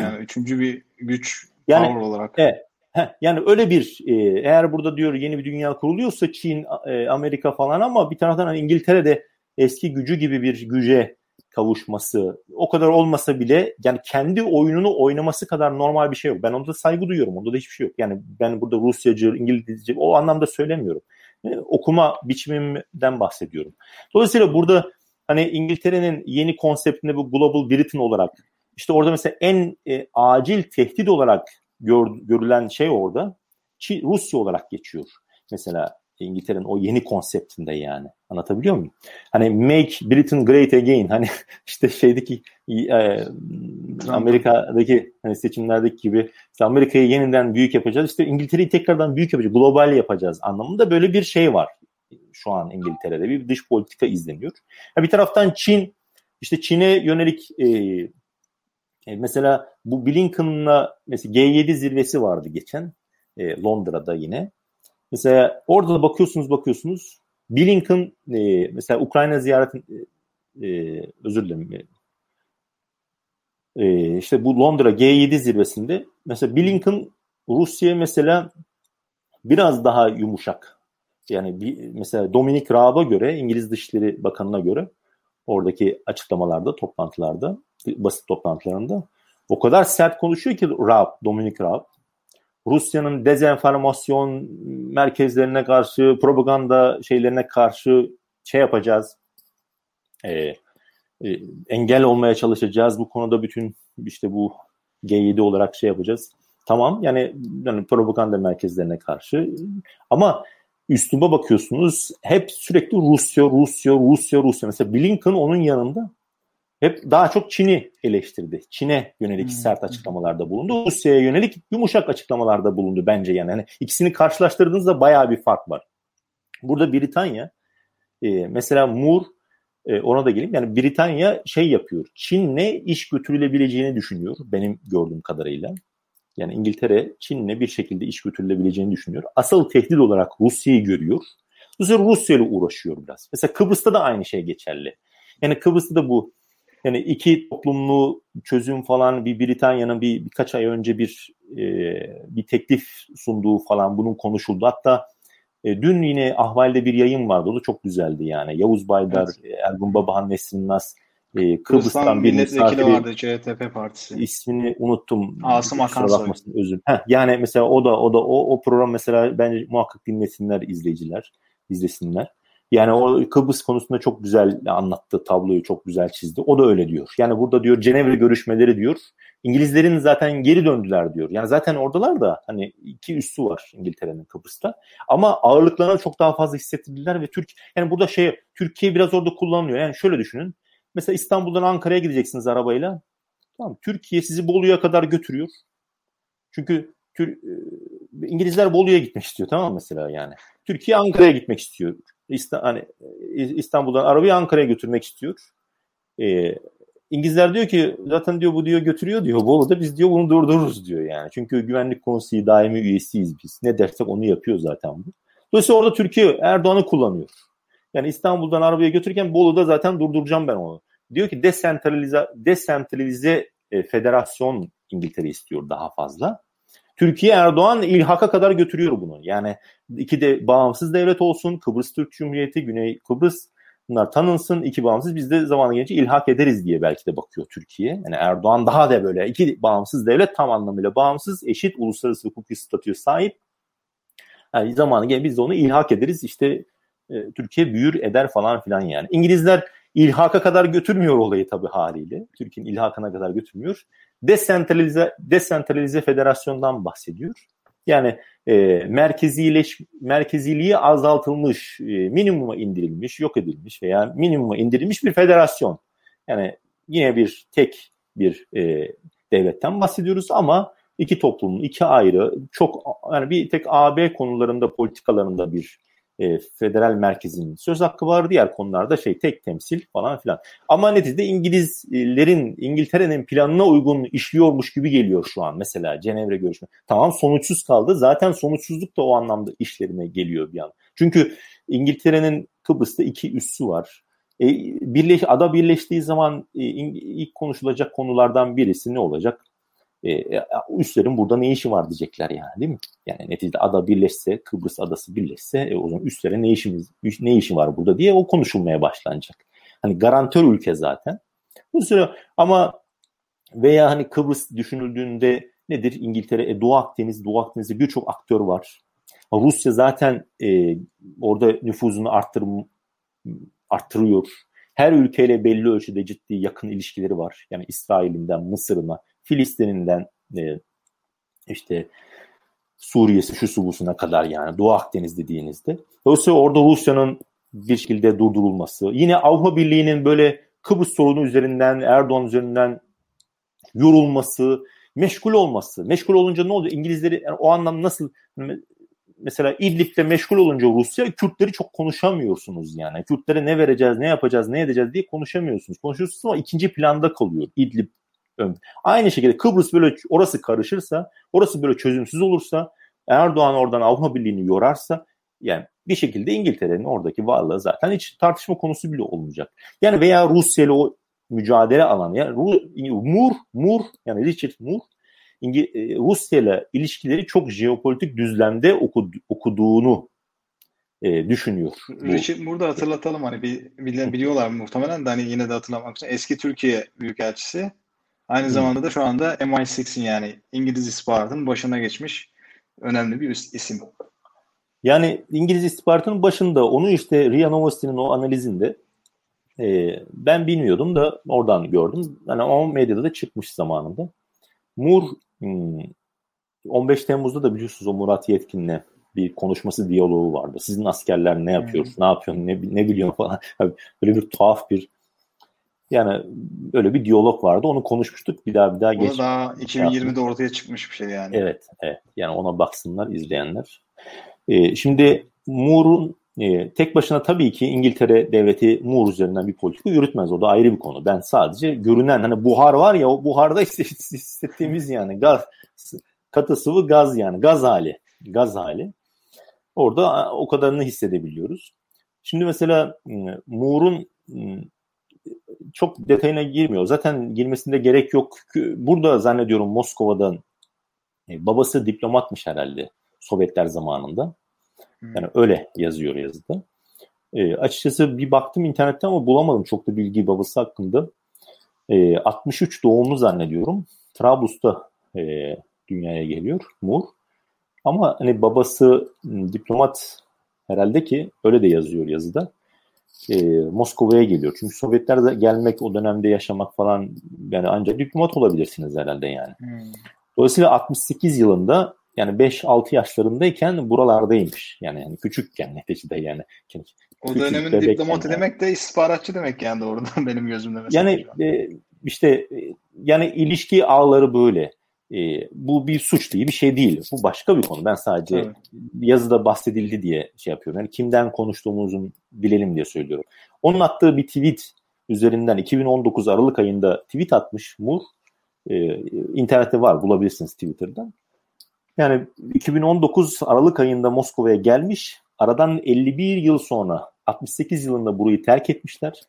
yani üçüncü bir güç yani, olarak. Evet. Heh, yani öyle bir e, eğer burada diyor yeni bir dünya kuruluyorsa Çin, e, Amerika falan ama bir taraftan hani İngiltere de eski gücü gibi bir güce kavuşması o kadar olmasa bile yani kendi oyununu oynaması kadar normal bir şey yok. Ben onda saygı duyuyorum. Onda da hiçbir şey yok. Yani ben burada Rusyacı, İngilizce o anlamda söylemiyorum. Yani okuma biçimimden bahsediyorum. Dolayısıyla burada hani İngiltere'nin yeni konseptinde bu Global Britain olarak işte orada mesela en e, acil tehdit olarak gör, görülen şey orada Çin, Rusya olarak geçiyor. Mesela İngiltere'nin o yeni konseptinde yani. Anlatabiliyor muyum? Hani make Britain great again. Hani işte şeydeki e, Amerika'daki hani seçimlerdeki gibi işte Amerika'yı yeniden büyük yapacağız. İşte İngiltere'yi tekrardan büyük yapacağız. Global yapacağız anlamında böyle bir şey var. Şu an İngiltere'de bir dış politika izleniyor. bir taraftan Çin işte Çin'e yönelik e, e, mesela bu Blinken'la mesela G7 zirvesi vardı geçen e, Londra'da yine. Mesela orada da bakıyorsunuz bakıyorsunuz Blinken e, mesela Ukrayna ziyareti e, e, özür dilerim e, işte bu Londra G7 zirvesinde mesela Blinken Rusya mesela biraz daha yumuşak. Yani bir, mesela Dominic Raab'a göre İngiliz Dışişleri Bakanı'na göre oradaki açıklamalarda, toplantılarda, basit toplantılarında o kadar sert konuşuyor ki Raab, Dominic Raab. Rusya'nın dezenformasyon merkezlerine karşı, propaganda şeylerine karşı şey yapacağız. E, e, engel olmaya çalışacağız. Bu konuda bütün işte bu G7 olarak şey yapacağız. Tamam yani, yani propaganda merkezlerine karşı ama üsluba bakıyorsunuz hep sürekli Rusya, Rusya, Rusya, Rusya. Mesela Blinken onun yanında hep daha çok Çin'i eleştirdi. Çin'e yönelik hmm. sert açıklamalarda bulundu. Rusya'ya yönelik yumuşak açıklamalarda bulundu bence yani. yani ikisini karşılaştırdığınızda bayağı bir fark var. Burada Britanya e, mesela Moore e, ona da geleyim. Yani Britanya şey yapıyor. Çin'le iş götürülebileceğini düşünüyor benim gördüğüm kadarıyla. Yani İngiltere Çin'le bir şekilde iş götürülebileceğini düşünüyor. Asıl tehdit olarak Rusya'yı görüyor. Bu sefer Rusya ile uğraşıyor biraz. Mesela Kıbrıs'ta da aynı şey geçerli. Yani Kıbrıs'ta da bu yani iki toplumlu çözüm falan bir Britanya'nın bir birkaç ay önce bir e, bir teklif sunduğu falan bunun konuşuldu. Hatta e, dün yine Ahval'de bir yayın vardı. O da çok güzeldi yani. Yavuz Baydar, evet. Ergun Babahan, Nesrin Nas e, Kıbrıs'tan bir milletvekili vardı CHP partisi. İsmini unuttum. Asım Akansoy. Özür. Heh, yani mesela o da o da o, o program mesela bence muhakkak dinlesinler izleyiciler, izlesinler. Yani o Kıbrıs konusunda çok güzel anlattı, tabloyu çok güzel çizdi. O da öyle diyor. Yani burada diyor Cenevre görüşmeleri diyor. İngilizlerin zaten geri döndüler diyor. Yani zaten oradalar da hani iki üssü var İngiltere'nin Kıbrıs'ta. Ama ağırlıklarına çok daha fazla hissettirdiler ve Türk yani burada şey Türkiye biraz orada kullanılıyor. Yani şöyle düşünün. Mesela İstanbul'dan Ankara'ya gideceksiniz arabayla. Tamam Türkiye sizi Bolu'ya kadar götürüyor. Çünkü Tür, e, İngilizler Bolu'ya gitmek istiyor tamam mı mesela yani. Türkiye Ankara'ya gitmek istiyor. Hani e, İstanbul'dan arabayı Ankara'ya götürmek istiyor. Ee, İngilizler diyor ki zaten diyor bu diyor götürüyor diyor Bolu'da biz diyor bunu durdururuz diyor yani. Çünkü güvenlik konseyi daimi üyesiyiz biz. Ne dersek onu yapıyor zaten bu. Dolayısıyla orada Türkiye Erdoğan'ı kullanıyor. Yani İstanbul'dan arabaya götürürken Bolu'da zaten durduracağım ben onu. Diyor ki desentralize, desentralize e, federasyon İngiltere istiyor daha fazla. Türkiye Erdoğan ilhaka kadar götürüyor bunu. Yani iki de bağımsız devlet olsun. Kıbrıs Türk Cumhuriyeti, Güney Kıbrıs bunlar tanınsın. iki bağımsız biz de zamanı gelince ilhak ederiz diye belki de bakıyor Türkiye. Yani Erdoğan daha da böyle iki bağımsız devlet tam anlamıyla bağımsız, eşit uluslararası hukuki statüye sahip. Yani zamanı gelince biz de onu ilhak ederiz. İşte e, Türkiye büyür eder falan filan yani. İngilizler ilhaka kadar götürmüyor olayı tabii haliyle. Türkiye'nin ilhakına kadar götürmüyor. Desentralize, desentralize federasyondan bahsediyor. Yani e, merkezileş, merkeziliği azaltılmış, e, minimuma indirilmiş, yok edilmiş veya minimuma indirilmiş bir federasyon. Yani yine bir tek bir e, devletten bahsediyoruz ama iki toplumun iki ayrı çok yani bir tek AB konularında politikalarında bir e, federal merkezin söz hakkı var. Diğer konularda şey tek temsil falan filan. Ama neticede İngilizlerin, İngiltere'nin planına uygun işliyormuş gibi geliyor şu an. Mesela Cenevre görüşme. Tamam sonuçsuz kaldı. Zaten sonuçsuzluk da o anlamda işlerine geliyor bir an. Çünkü İngiltere'nin Kıbrıs'ta iki üssü var. E, birleş, ada birleştiği zaman e, ilk konuşulacak konulardan birisi ne olacak? E, e, üslerin burada ne işi var diyecekler yani değil mi? Yani neticede ada birleşse, Kıbrıs adası birleşse e, o zaman üstlere ne işimiz ne işi var burada diye o konuşulmaya başlanacak. Hani garantör ülke zaten. Bu süre ama veya hani Kıbrıs düşünüldüğünde nedir? İngiltere, e, Doğu Akdeniz, Doğu Akdeniz'de birçok aktör var. Rusya zaten e, orada nüfuzunu arttır, arttırıyor. Her ülkeyle belli ölçüde ciddi yakın ilişkileri var. Yani İsrail'inden Mısır'ına, Filistin'inden e, işte Suriye'si şu subusuna kadar yani Doğu Akdeniz dediğinizde. Dolayısıyla orada Rusya'nın bir şekilde durdurulması. Yine Avrupa Birliği'nin böyle Kıbrıs sorunu üzerinden, Erdoğan üzerinden yorulması, meşgul olması. Meşgul olunca ne oluyor? İngilizleri yani o anlamda nasıl mesela İdlib'de meşgul olunca Rusya Kürtleri çok konuşamıyorsunuz yani. Kürtlere ne vereceğiz, ne yapacağız, ne edeceğiz diye konuşamıyorsunuz. Konuşuyorsunuz ama ikinci planda kalıyor İdlib Aynı şekilde Kıbrıs böyle orası karışırsa, orası böyle çözümsüz olursa, Erdoğan oradan Avrupa Birliği'ni yorarsa yani bir şekilde İngiltere'nin oradaki varlığı zaten hiç tartışma konusu bile olmayacak. Yani veya Rusya ile o mücadele alanı yani Mur, Mur yani Richard Mur e, Rusya ile ilişkileri çok jeopolitik düzlemde okudu, okuduğunu e, düşünüyor. Richard Moore hatırlatalım hani biliyorlar muhtemelen de hani yine de hatırlamak için eski Türkiye Büyükelçisi Aynı hmm. zamanda da şu anda MI6'in yani İngiliz istihbaratının başına geçmiş önemli bir isim. Yani İngiliz istihbaratının başında onu işte Ria Novosti'nin o analizinde e, ben bilmiyordum da oradan gördüm. Yani o medyada da çıkmış zamanında. Mur hmm, 15 Temmuz'da da biliyorsunuz o Murat Yetkin'le bir konuşması diyaloğu vardı. Sizin askerler ne yapıyor, hmm. ne yapıyor, ne, ne biliyor falan. Böyle bir tuhaf bir yani öyle bir diyalog vardı. Onu konuşmuştuk. Bir daha bir daha geç. daha 2020'de ortaya çıkmış bir şey yani. Evet, evet. Yani ona baksınlar izleyenler. Ee, şimdi Moore'un e, tek başına tabii ki İngiltere devleti Moore üzerinden bir politika yürütmez. O da ayrı bir konu. Ben sadece görünen hani buhar var ya o buharda hissettiğimiz yani gaz katı sıvı gaz yani gaz hali. Gaz hali. Orada o kadarını hissedebiliyoruz. Şimdi mesela Moore'un çok detayına girmiyor. Zaten girmesinde gerek yok. Burada zannediyorum Moskova'dan e, babası diplomatmış herhalde Sovyetler zamanında. Yani öyle yazıyor yazıda. E, açıkçası bir baktım internetten ama bulamadım çok da bilgi babası hakkında. E, 63 doğumlu zannediyorum. Trablus'ta e, dünyaya geliyor Mur. Ama hani babası diplomat herhalde ki öyle de yazıyor yazıda. E, Moskova'ya geliyor. Çünkü Sovyetler de gelmek o dönemde yaşamak falan yani ancak diplomat olabilirsiniz herhalde yani. Hmm. Dolayısıyla 68 yılında yani 5-6 yaşlarındayken buralardaymış. Yani, yani küçükken neticede yani. O dönemin diplomatı yani. demek de istihbaratçı demek yani doğrudan benim gözümde mesela. Yani e, işte e, yani ilişki ağları böyle. E, bu bir suç değil, bir şey değil. Bu başka bir konu. Ben sadece evet. yazıda bahsedildi diye şey yapıyorum. Yani kimden konuştuğumuzun bilelim diye söylüyorum. Onun attığı bir tweet üzerinden 2019 Aralık ayında tweet atmış Mur. E, internette var bulabilirsiniz Twitter'dan. Yani 2019 Aralık ayında Moskova'ya gelmiş. Aradan 51 yıl sonra 68 yılında burayı terk etmişler.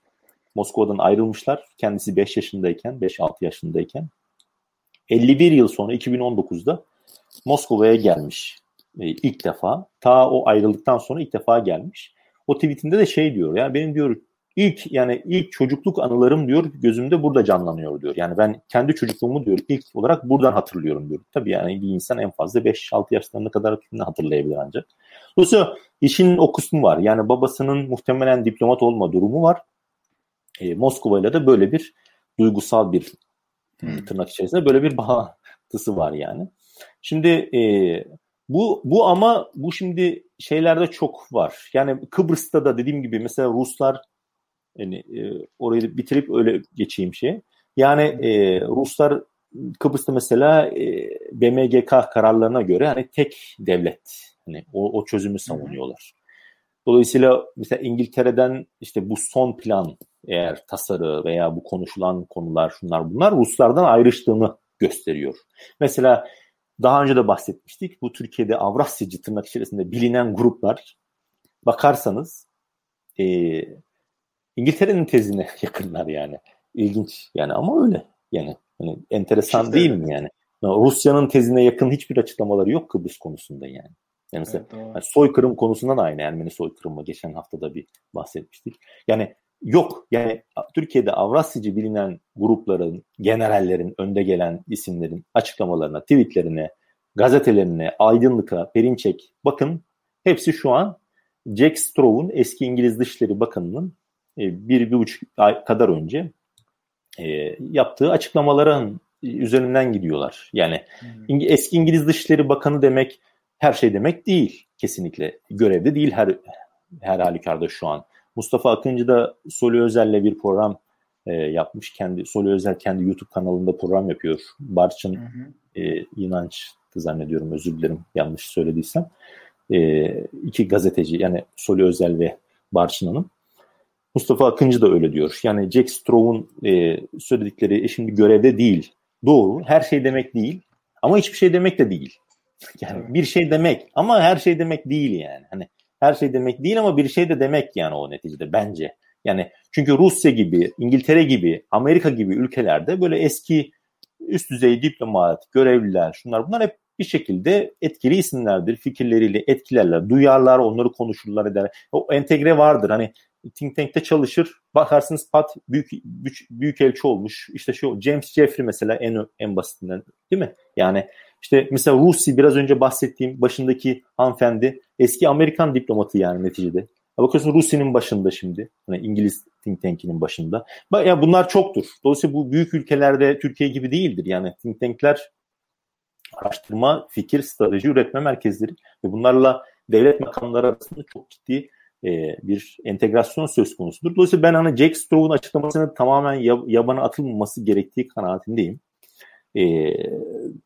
Moskova'dan ayrılmışlar. Kendisi 5 yaşındayken, 5-6 yaşındayken. 51 yıl sonra 2019'da Moskova'ya gelmiş e, ilk defa. Ta o ayrıldıktan sonra ilk defa gelmiş. O tweetinde de şey diyor ya benim diyor ilk yani ilk çocukluk anılarım diyor gözümde burada canlanıyor diyor. Yani ben kendi çocukluğumu diyor ilk olarak buradan hatırlıyorum diyor. Tabii yani bir insan en fazla 5-6 yaşlarına kadar hatırlayabilir ancak. Dolayısıyla işin o kısmı var. Yani babasının muhtemelen diplomat olma durumu var. E, Moskova ile de böyle bir duygusal bir hmm. tırnak içerisinde böyle bir bağlantısı var yani. Şimdi e, bu bu ama bu şimdi şeylerde çok var. Yani Kıbrıs'ta da dediğim gibi mesela Ruslar yani e, orayı bitirip öyle geçeyim şey. Yani e, Ruslar Kıbrıs'ta mesela e, BMGK kararlarına göre hani tek devlet hani o, o çözümü savunuyorlar. Dolayısıyla mesela İngiltere'den işte bu son plan eğer tasarı veya bu konuşulan konular şunlar bunlar Ruslardan ayrıştığını gösteriyor. Mesela daha önce de bahsetmiştik. Bu Türkiye'de Avrasyacı tırnak içerisinde bilinen gruplar bakarsanız e, İngiltere'nin tezine yakınlar yani. İlginç yani ama öyle. Yani hani enteresan işte değil mi yani? Rusya'nın tezine yakın hiçbir açıklamaları yok Kıbrıs konusunda yani. Yani mesela evet, yani soykırım konusundan aynı Ermeni soykırımı geçen haftada bir bahsetmiştik. Yani yok yani Türkiye'de Avrasyacı bilinen grupların, generallerin, önde gelen isimlerin açıklamalarına, tweetlerine, gazetelerine, Aydınlık'a, Perinçek bakın hepsi şu an Jack Straw'un eski İngiliz Dışişleri Bakanı'nın e, bir, bir buçuk ay kadar önce e, yaptığı açıklamaların üzerinden gidiyorlar. Yani hmm. eski İngiliz Dışişleri Bakanı demek her şey demek değil kesinlikle. Görevde değil her her halükarda şu an. Mustafa Akıncı da Soli Özel'le bir program e, yapmış. Kendi Soli Özel kendi YouTube kanalında program yapıyor. Barçın E, inanç zannediyorum özür dilerim yanlış söylediysem. E, iki gazeteci yani Soli Özel ve Barçın Hanım. Mustafa Akıncı da öyle diyor. Yani Jack Straw'un e, söyledikleri e, şimdi görevde değil. Doğru. Her şey demek değil. Ama hiçbir şey demek de değil. Yani bir şey demek ama her şey demek değil yani. Hani her şey demek değil ama bir şey de demek yani o neticede bence. Yani çünkü Rusya gibi, İngiltere gibi, Amerika gibi ülkelerde böyle eski üst düzey diplomat, görevliler, şunlar bunlar hep bir şekilde etkili isimlerdir. Fikirleriyle etkilerler, duyarlar, onları konuşurlar eder. O entegre vardır. Hani think tank'te çalışır. Bakarsınız Pat büyük büyük, büyük elçi olmuş. İşte şu James Jeffrey mesela en en basitinden değil mi? Yani işte mesela Rusi biraz önce bahsettiğim başındaki hanımefendi eski Amerikan diplomatı yani neticede. Bakıyorsun Rusi'nin başında şimdi. Hani İngiliz think tank'inin başında. Ya yani bunlar çoktur. Dolayısıyla bu büyük ülkelerde Türkiye gibi değildir. Yani think tank'ler araştırma, fikir, strateji üretme merkezleri ve bunlarla devlet makamları arasında çok ciddi e, bir entegrasyon söz konusudur. Dolayısıyla ben hani Jack Straw'un açıklamasının tamamen yabana atılmaması gerektiği kanaatindeyim. E,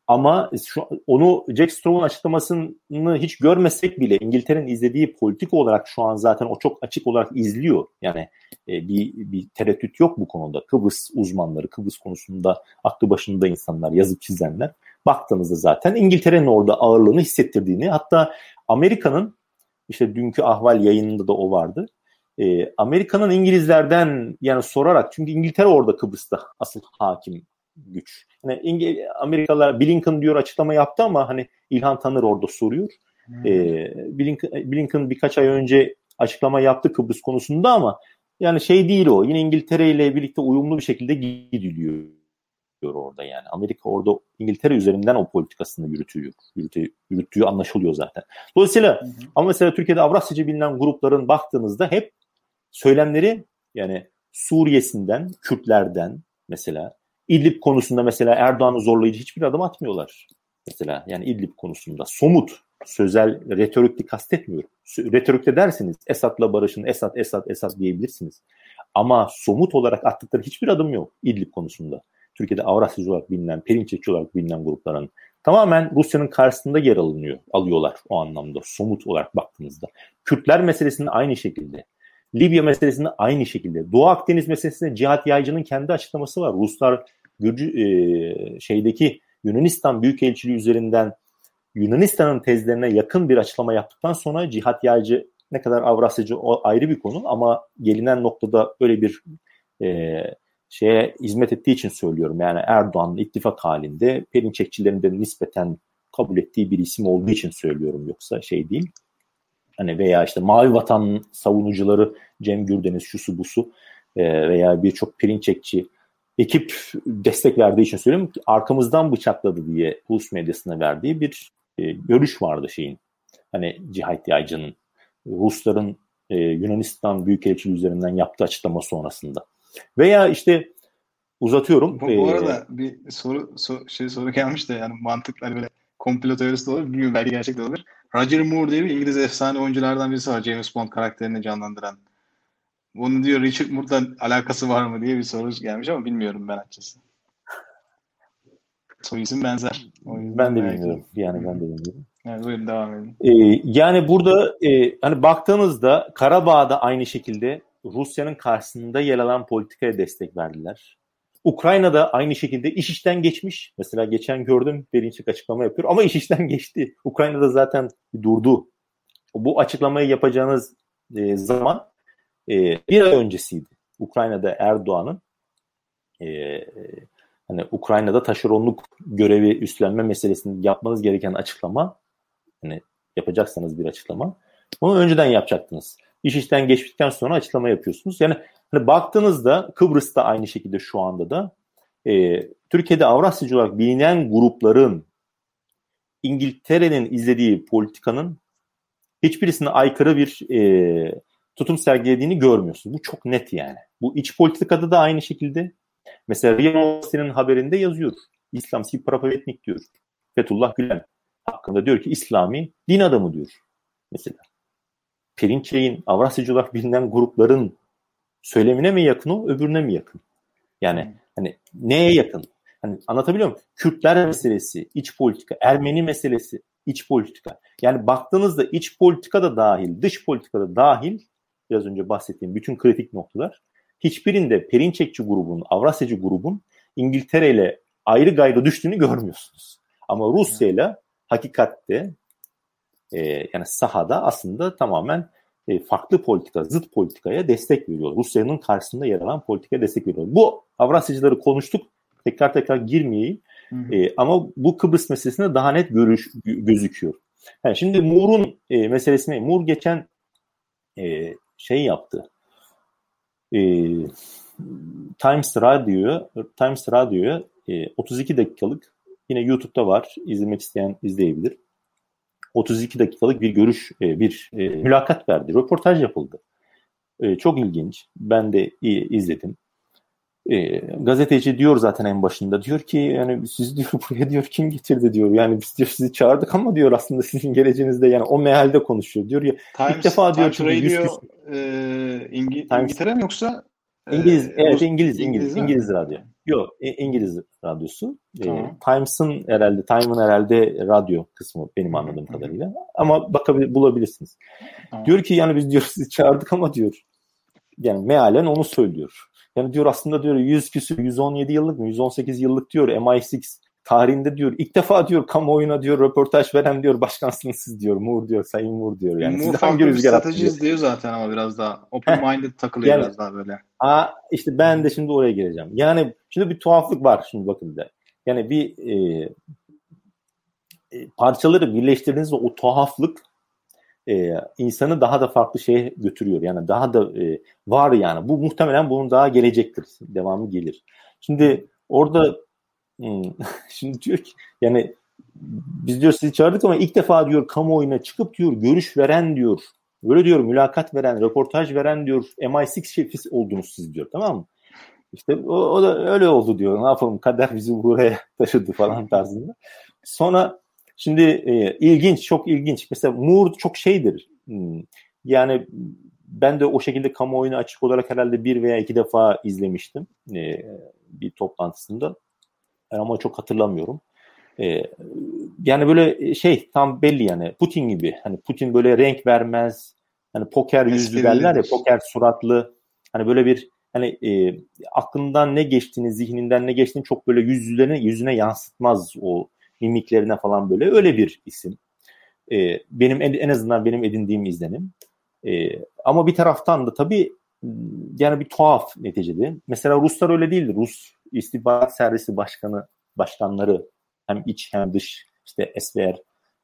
ama şu, onu Jack Straw'un açıklamasını hiç görmesek bile İngiltere'nin izlediği politik olarak şu an zaten o çok açık olarak izliyor. Yani e, bir, bir tereddüt yok bu konuda. Kıbrıs uzmanları, Kıbrıs konusunda aklı başında insanlar, yazıp çizenler baktığınızda zaten İngiltere'nin orada ağırlığını hissettirdiğini hatta Amerika'nın İşte dünkü ahval yayınında da o vardı. E, Amerika'nın İngilizlerden yani sorarak çünkü İngiltere orada Kıbrıs'ta asıl hakim güç. Hani İngil Amerikalılar Blinken diyor açıklama yaptı ama hani İlhan Tanır orada soruyor. Hmm. E, Blinken, Blinken birkaç ay önce açıklama yaptı Kıbrıs konusunda ama yani şey değil o. Yine İngiltere ile birlikte uyumlu bir şekilde gidiliyor orada yani. Amerika orada İngiltere üzerinden o politikasını yürütüyor. Yürütüyor, yürüttüğü anlaşılıyor zaten. Dolayısıyla hı hı. ama mesela Türkiye'de Avrasyacı bilinen grupların baktığınızda hep söylemleri yani Suriye'sinden, Kürtlerden mesela İdlib konusunda mesela Erdoğan'ı zorlayıcı hiçbir adım atmıyorlar. Mesela yani İdlib konusunda somut, sözel, retorikli kastetmiyorum. Retorikte dersiniz Esad'la barışın, Esad, Esad, Esad diyebilirsiniz. Ama somut olarak attıkları hiçbir adım yok İdlib konusunda. Türkiye'de Avrasyacı olarak bilinen, Perinçekçi olarak bilinen grupların tamamen Rusya'nın karşısında yer alınıyor, alıyorlar o anlamda somut olarak baktığınızda. Kürtler meselesinde aynı şekilde. Libya meselesinde aynı şekilde. Doğu Akdeniz meselesinde Cihat Yaycı'nın kendi açıklaması var. Ruslar Gürcü, e, şeydeki Yunanistan Büyükelçiliği üzerinden Yunanistan'ın tezlerine yakın bir açıklama yaptıktan sonra Cihat Yaycı ne kadar Avrasyacı o ayrı bir konu ama gelinen noktada öyle bir e, şeye hizmet ettiği için söylüyorum. Yani Erdoğan'ın ittifak halinde Perinçekçilerin de nispeten kabul ettiği bir isim olduğu için söylüyorum yoksa şey değil. Hani veya işte Mavi Vatan savunucuları Cem Gürdeniz şusu busu e, veya birçok Perinçekçi ekip destek verdiği için söylüyorum. Arkamızdan bıçakladı diye Rus medyasına verdiği bir e, görüş vardı şeyin. Hani Cihat Yaycı'nın Rusların e, Yunanistan Büyükelçiliği üzerinden yaptığı açıklama sonrasında. Veya işte uzatıyorum. Bu, bu arada bir soru, soru şey soru gelmiş de yani mantıklar böyle komplo teorisi de olur. Bilmiyorum belki gerçek de olur. Roger Moore diye bir İngiliz efsane oyunculardan birisi var. James Bond karakterini canlandıran. Bunu diyor Richard Moore'dan alakası var mı diye bir soru gelmiş ama bilmiyorum ben açıkçası. Soy isim benzer. Ben de bilmiyorum. Yani ben de bilmiyorum. Evet, buyurun devam edin. Ee, yani burada e, hani baktığınızda Karabağ'da aynı şekilde Rusya'nın karşısında yer alan politikaya destek verdiler. Ukrayna'da aynı şekilde iş işten geçmiş. Mesela geçen gördüm Berinçik açıklama yapıyor ama iş işten geçti. Ukrayna'da zaten durdu. Bu açıklamayı yapacağınız e, zaman e, bir ay öncesiydi. Ukrayna'da Erdoğan'ın e, hani Ukrayna'da taşeronluk görevi üstlenme meselesini yapmanız gereken açıklama hani yapacaksanız bir açıklama bunu önceden yapacaktınız. İş işten geçtikten sonra açıklama yapıyorsunuz. Yani hani baktığınızda Kıbrıs'ta aynı şekilde şu anda da e, Türkiye'de Avrasyacı olarak bilinen grupların İngiltere'nin izlediği politikanın hiçbirisine aykırı bir e, tutum sergilediğini görmüyorsunuz. Bu çok net yani. Bu iç politikada da aynı şekilde. Mesela Riyaset'in haberinde yazıyor. İslamsi prapavetnik diyor. Fethullah Gülen hakkında diyor ki İslami din adamı diyor. Mesela. Perinçey'in Avrasyacı olarak bilinen grupların söylemine mi yakın o, öbürüne mi yakın? Yani hmm. hani neye yakın? Hani anlatabiliyor muyum? Kürtler meselesi, iç politika, Ermeni meselesi, iç politika. Yani baktığınızda iç politika da dahil, dış politika da dahil biraz önce bahsettiğim bütün kritik noktalar hiçbirinde Perinçekçi grubun, Avrasyacı grubun İngiltere ile ayrı gayrı düştüğünü görmüyorsunuz. Ama Rusya ile hakikatte e, yani sahada aslında tamamen e, farklı politika, zıt politikaya destek veriyor. Rusya'nın karşısında yer alan politikaya destek veriyor. Bu Avrasyacıları konuştuk. Tekrar tekrar girmeyeyim. Hı hı. E, ama bu Kıbrıs meselesinde daha net görüş gözüküyor. Yani şimdi Moore'un e, meselesine, Moore geçen e, şey yaptı. E, Times Radyo'ya Times Radyo'ya e, 32 dakikalık yine YouTube'da var. İzlemek isteyen izleyebilir. 32 dakikalık bir görüş, e, bir e, mülakat verdi. Röportaj yapıldı. E, çok ilginç. Ben de izledim. gazeteci diyor zaten en başında diyor ki yani siz diyor buraya diyor kim getirdi diyor yani biz diyor sizi çağırdık ama diyor aslında sizin geleceğinizde yani o mealde konuşuyor diyor ya Times, ilk defa diyor Times Radio e, İngi, Times, İngiltere mi yoksa İngiliz, ee, evet İngiliz, İngiliz, İngiliz radyo. Yok, İngiliz radyosu. Ee, tamam. E, Times'ın herhalde, Time'ın herhalde radyo kısmı benim anladığım Hı-hı. kadarıyla. Ama bakabilir, bulabilirsiniz. Tamam. Diyor ki yani biz diyor sizi çağırdık ama diyor. Yani mealen onu söylüyor. Yani diyor aslında diyor 100 küsür, 117 yıllık mı, 118 yıllık diyor MI6 tarihinde diyor ilk defa diyor kamuoyuna diyor röportaj veren diyor başkansınız siz diyor Moore diyor Sayın Moore diyor. Yani Moore hangi rüzgar strateji diyor zaten ama biraz daha open minded takılıyor yani, biraz daha böyle. Aa, işte ben de şimdi oraya geleceğim. Yani şimdi bir tuhaflık var şimdi bakın da. Yani bir e, e, parçaları birleştirdiğinizde o tuhaflık e, insanı daha da farklı şeye götürüyor. Yani daha da e, var yani. Bu muhtemelen bunun daha gelecektir. Devamı gelir. Şimdi orada hmm, şimdi diyor ki yani biz diyor sizi çağırdık ama ilk defa diyor kamuoyuna çıkıp diyor görüş veren diyor. Böyle diyor mülakat veren, röportaj veren diyor MI6 şefi oldunuz siz diyor tamam mı? İşte o, o da öyle oldu diyor. Ne yapalım kader bizi buraya taşıdı falan tarzında. Sonra Şimdi e, ilginç, çok ilginç. Mesela Moore çok şeydir. Hmm, yani ben de o şekilde kamuoyuna açık olarak herhalde bir veya iki defa izlemiştim e, bir toplantısında. Ama çok hatırlamıyorum. E, yani böyle şey tam belli yani Putin gibi. Hani Putin böyle renk vermez. Hani poker yüzlü derler ya poker suratlı. Hani böyle bir hani e, aklından ne geçtiğini, zihninden ne geçtiğini çok böyle yüzlerine yüzüne yansıtmaz o mimiklerine falan böyle öyle bir isim. E, benim en, en azından benim edindiğim izlenim. E, ama bir taraftan da tabii yani bir tuhaf neticede. Mesela Ruslar öyle değildir. Rus istihbarat servisi başkanı başkanları hem iç hem dış işte SVR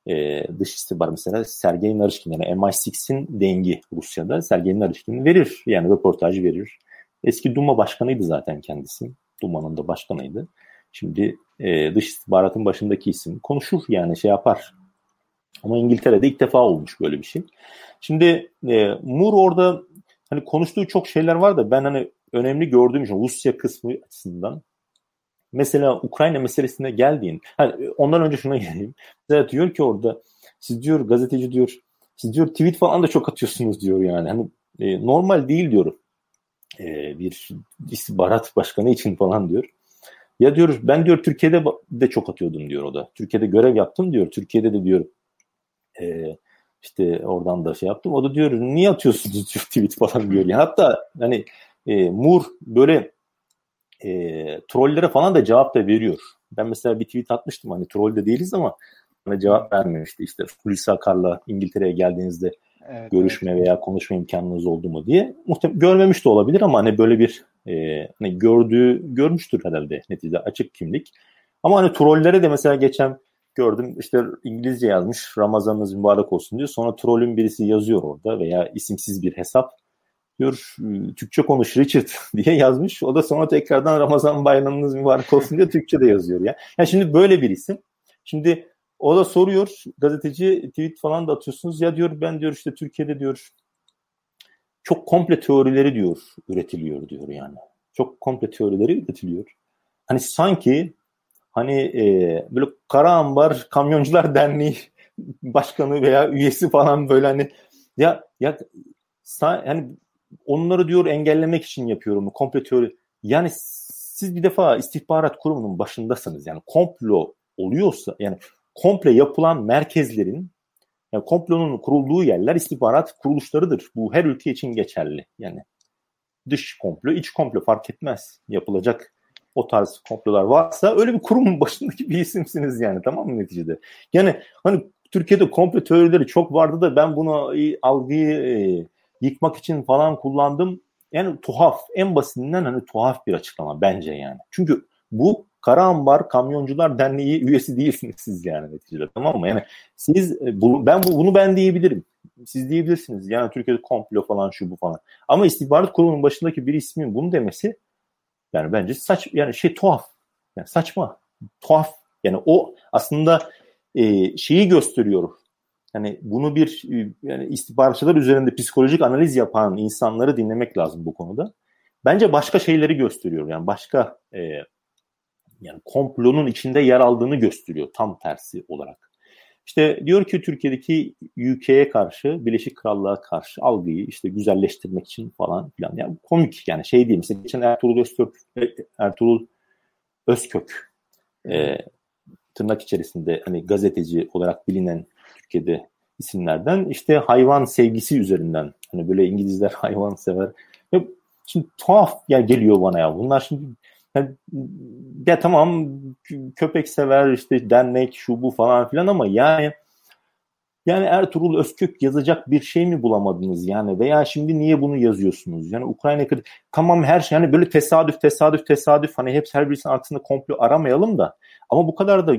e, dış istihbarat mesela Sergey Narishkin yani MI6'in dengi Rusya'da Sergey Narishkin verir. Yani röportaj verir. Eski Duma başkanıydı zaten kendisi. Duma'nın da başkanıydı. Şimdi e, dış istihbaratın başındaki isim konuşur yani şey yapar. Ama İngiltere'de ilk defa olmuş böyle bir şey. Şimdi e, Moore orada hani konuştuğu çok şeyler var da ben hani önemli gördüğüm için Rusya kısmı açısından mesela Ukrayna meselesine geldiğin hani ondan önce şuna geleyim. Mesela diyor ki orada siz diyor gazeteci diyor siz diyor tweet falan da çok atıyorsunuz diyor yani. Hani e, normal değil diyor. E, bir istihbarat başkanı için falan diyor. Ya diyor ben diyor Türkiye'de de çok atıyordum diyor o da. Türkiye'de görev yaptım diyor. Türkiye'de de diyor e, işte oradan da şey yaptım. O da diyor niye atıyorsunuz diyor tweet falan diyor. Yani hatta hani e, Moore böyle e, trollere falan da cevap da veriyor. Ben mesela bir tweet atmıştım hani troll de değiliz ama bana cevap vermemişti. İşte Hulusi Akar'la İngiltere'ye geldiğinizde evet, görüşme evet. veya konuşma imkanınız oldu mu diye. Muhtemelen görmemiş de olabilir ama hani böyle bir e, hani gördüğü görmüştür herhalde neticede açık kimlik. Ama hani trollere de mesela geçen gördüm işte İngilizce yazmış Ramazanınız mübarek olsun diyor. Sonra trollün birisi yazıyor orada veya isimsiz bir hesap diyor Türkçe konuş Richard diye yazmış. O da sonra tekrardan Ramazan bayramınız mübarek olsun diye Türkçe de yazıyor ya. Yani şimdi böyle bir isim. Şimdi o da soruyor gazeteci tweet falan da atıyorsunuz ya diyor ben diyor işte Türkiye'de diyor çok komple teorileri diyor üretiliyor diyor yani. Çok komple teorileri üretiliyor. Hani sanki hani e, böyle Kara Ambar Kamyoncular Derneği başkanı veya üyesi falan böyle hani ya ya hani onları diyor engellemek için yapıyorum komple teori. Yani siz bir defa istihbarat kurumunun başındasınız. Yani komplo oluyorsa yani komple yapılan merkezlerin yani komplonun kurulduğu yerler istihbarat kuruluşlarıdır. Bu her ülke için geçerli. Yani dış komplo, iç komplo fark etmez. Yapılacak o tarz komplolar varsa öyle bir kurumun başındaki bir isimsiniz yani tamam mı neticede? Yani hani Türkiye'de komplo teorileri çok vardı da ben bunu algıyı e, yıkmak için falan kullandım. Yani tuhaf, en basitinden hani tuhaf bir açıklama bence yani. Çünkü bu Kara Ambar Kamyoncular Derneği üyesi değilsiniz siz yani neticede tamam mı? Yani siz e, ben bu, bunu ben diyebilirim. Siz diyebilirsiniz. Yani Türkiye'de komplo falan şu bu falan. Ama istihbarat kurumunun başındaki bir ismin bunu demesi yani bence saç yani şey tuhaf. Yani saçma. Tuhaf. Yani o aslında e, şeyi gösteriyor. Yani bunu bir e, yani istihbaratçılar üzerinde psikolojik analiz yapan insanları dinlemek lazım bu konuda. Bence başka şeyleri gösteriyor. Yani başka e, yani komplonun içinde yer aldığını gösteriyor tam tersi olarak. İşte diyor ki Türkiye'deki UK'ye karşı, Birleşik Krallığa karşı algıyı işte güzelleştirmek için falan filan. Yani komik yani şey değil. Mesela geçen Ertuğrul Özkök, Ertuğrul Özkök e, tırnak içerisinde hani gazeteci olarak bilinen Türkiye'de isimlerden işte hayvan sevgisi üzerinden hani böyle İngilizler hayvan sever. Ya, şimdi tuhaf ya geliyor bana ya. Bunlar şimdi ya tamam köpek sever işte denmek şu bu falan filan ama yani yani Ertuğrul Özkök yazacak bir şey mi bulamadınız yani veya şimdi niye bunu yazıyorsunuz? Yani Ukrayna tamam her şey hani böyle tesadüf tesadüf tesadüf hani hepsi her birisinin altında komplo aramayalım da ama bu kadar da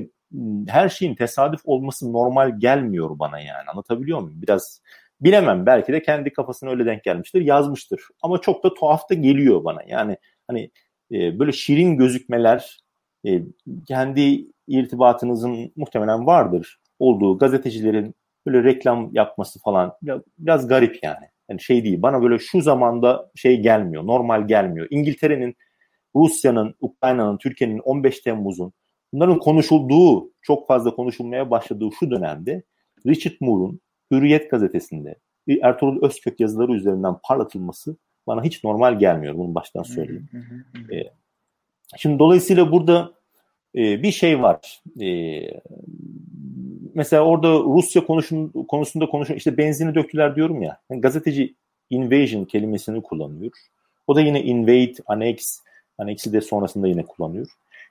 her şeyin tesadüf olması normal gelmiyor bana yani anlatabiliyor muyum? Biraz bilemem belki de kendi kafasına öyle denk gelmiştir yazmıştır ama çok da tuhaf da geliyor bana yani hani e, böyle şirin gözükmeler e, kendi irtibatınızın muhtemelen vardır olduğu gazetecilerin böyle reklam yapması falan biraz, biraz garip yani. Yani şey değil bana böyle şu zamanda şey gelmiyor normal gelmiyor. İngiltere'nin Rusya'nın, Ukrayna'nın, Türkiye'nin 15 Temmuz'un bunların konuşulduğu, çok fazla konuşulmaya başladığı şu dönemde Richard Moore'un Hürriyet gazetesinde Ertuğrul Özkök yazıları üzerinden parlatılması bana hiç normal gelmiyor. Bunu baştan söyleyeyim. ee, şimdi dolayısıyla burada e, bir şey var. E, mesela orada Rusya konuşun, konusunda konuşun işte benzini döktüler diyorum ya. Yani gazeteci invasion kelimesini kullanıyor. O da yine invade, annex, annex'i de sonrasında yine kullanıyor.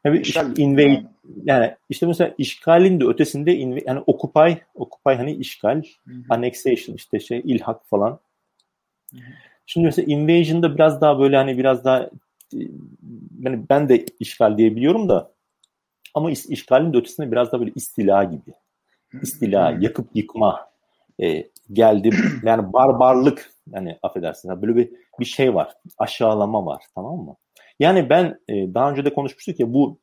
Yani işgal, invade yani işte mesela işgalin de ötesinde invade, yani occupy, occupy hani işgal, Hı-hı. annexation işte şey ilhak falan. Hı-hı. Şimdi mesela invasion'da biraz daha böyle hani biraz daha yani ben de işgal diyebiliyorum da ama is, işgalin de ötesinde biraz da böyle istila gibi. İstila, yakıp yıkma e, geldi. Yani barbarlık yani affedersin böyle bir bir şey var. Aşağılama var tamam mı? Yani ben e, daha önce de konuşmuştuk ya bu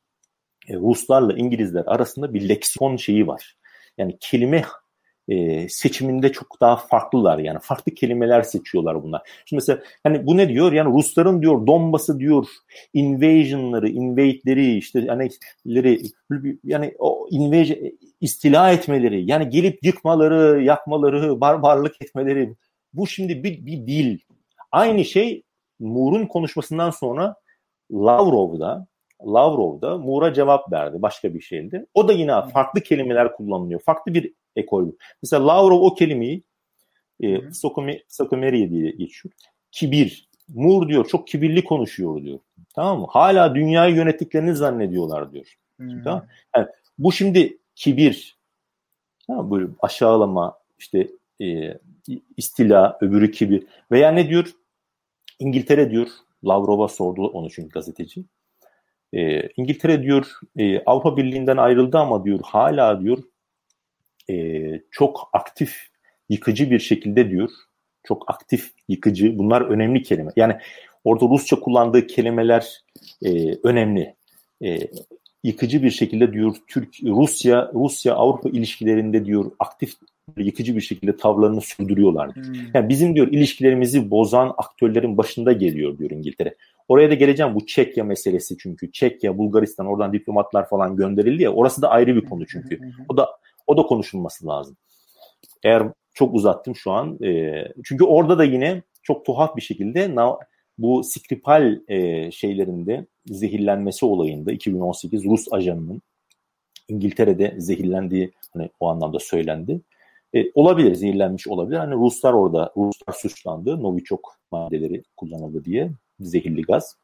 e, Ruslarla İngilizler arasında bir leksikon şeyi var. Yani kelime e, seçiminde çok daha farklılar yani farklı kelimeler seçiyorlar bunlar. Şimdi mesela hani bu ne diyor yani Rusların diyor Donbas'ı diyor invasion'ları, invade'leri işte hani yani o invasion istila etmeleri yani gelip yıkmaları, yakmaları, barbarlık etmeleri bu şimdi bir, bir dil. Aynı şey Moore'un konuşmasından sonra Lavrov'da Lavrov'da Moore'a cevap verdi başka bir şeydi. O da yine farklı kelimeler kullanılıyor. Farklı bir ekol. Mesela Lavrov o kelimeyi e, Sokomeriye diye geçiyor. Kibir. Moore diyor çok kibirli konuşuyor diyor. Tamam mı? Hala dünyayı yönettiklerini zannediyorlar diyor. Hmm. Tamam? Yani bu şimdi kibir. Tamam Böyle aşağılama işte e, istila, öbürü kibir. Veya ne diyor? İngiltere diyor. Lavrov'a sordu onu çünkü gazeteci. E, İngiltere diyor e, Avrupa Birliği'nden ayrıldı ama diyor hala diyor e, çok aktif, yıkıcı bir şekilde diyor. Çok aktif, yıkıcı. Bunlar önemli kelime. Yani orada Rusça kullandığı kelimeler e, önemli. E, yıkıcı bir şekilde diyor Türk Rusya Rusya Avrupa ilişkilerinde diyor aktif yıkıcı bir şekilde tavlarını sürdürüyorlar. Hmm. Yani bizim diyor ilişkilerimizi bozan aktörlerin başında geliyor diyor İngiltere. Oraya da geleceğim bu Çekya meselesi çünkü Çekya, Bulgaristan oradan diplomatlar falan gönderildi ya orası da ayrı bir konu çünkü. O da o da konuşulması lazım. Eğer çok uzattım şu an. E, çünkü orada da yine çok tuhaf bir şekilde bu Skripal e, şeylerinde zehirlenmesi olayında 2018 Rus ajanının İngiltere'de zehirlendiği hani o anlamda söylendi. E, olabilir, zehirlenmiş olabilir. Hani Ruslar orada, Ruslar suçlandı. Novichok maddeleri kullanıldı diye zehirli gaz.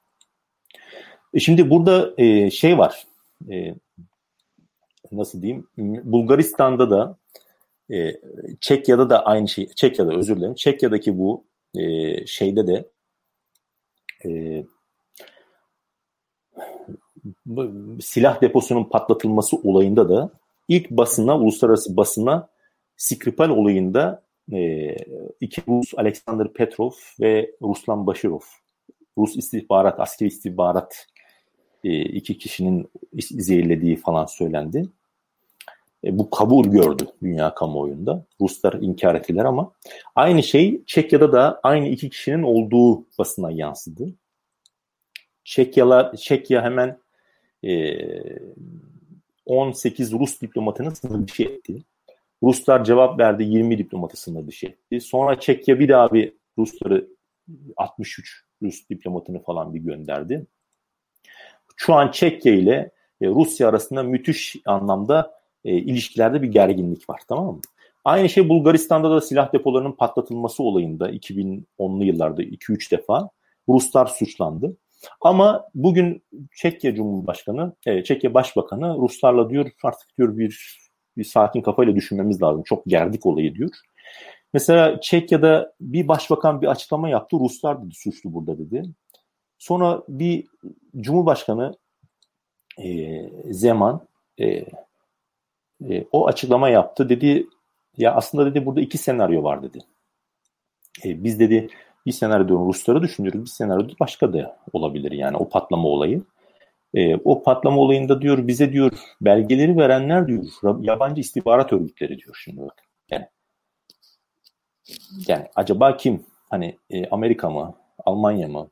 E şimdi burada e, şey var. E, nasıl diyeyim Bulgaristan'da da e, Çekya'da da aynı şey Çekya'da özür dilerim Çekya'daki bu e, şeyde de e, silah deposunun patlatılması olayında da ilk basına uluslararası basına Skripal olayında e, iki Rus Alexander Petrov ve Ruslan Başirov Rus istihbarat, askeri istihbarat e, iki kişinin zehirlediği falan söylendi. E, bu kabul gördü dünya kamuoyunda. Ruslar inkar ettiler ama aynı şey Çekya'da da aynı iki kişinin olduğu basına yansıdı. Çekyalar, Çekya hemen e, 18 Rus diplomatını sınır dışı etti. Ruslar cevap verdi 20 diplomatı sınır dışı etti. Sonra Çekya bir daha bir Rusları 63 Rus diplomatını falan bir gönderdi. Şu an Çekya ile e, Rusya arasında müthiş anlamda e, ilişkilerde bir gerginlik var tamam mı? Aynı şey Bulgaristan'da da silah depolarının patlatılması olayında 2010'lu yıllarda 2-3 defa Ruslar suçlandı. Ama bugün Çekya Cumhurbaşkanı, e, Çekya Başbakanı Ruslarla diyor artık diyor bir bir sakin kafayla düşünmemiz lazım. Çok gerdik olayı diyor. Mesela Çekya'da bir başbakan bir açıklama yaptı. Ruslar dedi suçlu burada dedi. Sonra bir cumhurbaşkanı e, Zeman e, e, o açıklama yaptı. Dedi ya aslında dedi burada iki senaryo var dedi. E, biz dedi bir senaryo Rusları düşünüyoruz. Bir senaryo başka da olabilir yani o patlama olayı. E, o patlama olayında diyor bize diyor belgeleri verenler diyor yabancı istihbarat örgütleri diyor şimdi bak. Yani, yani acaba kim? Hani e, Amerika mı? Almanya mı?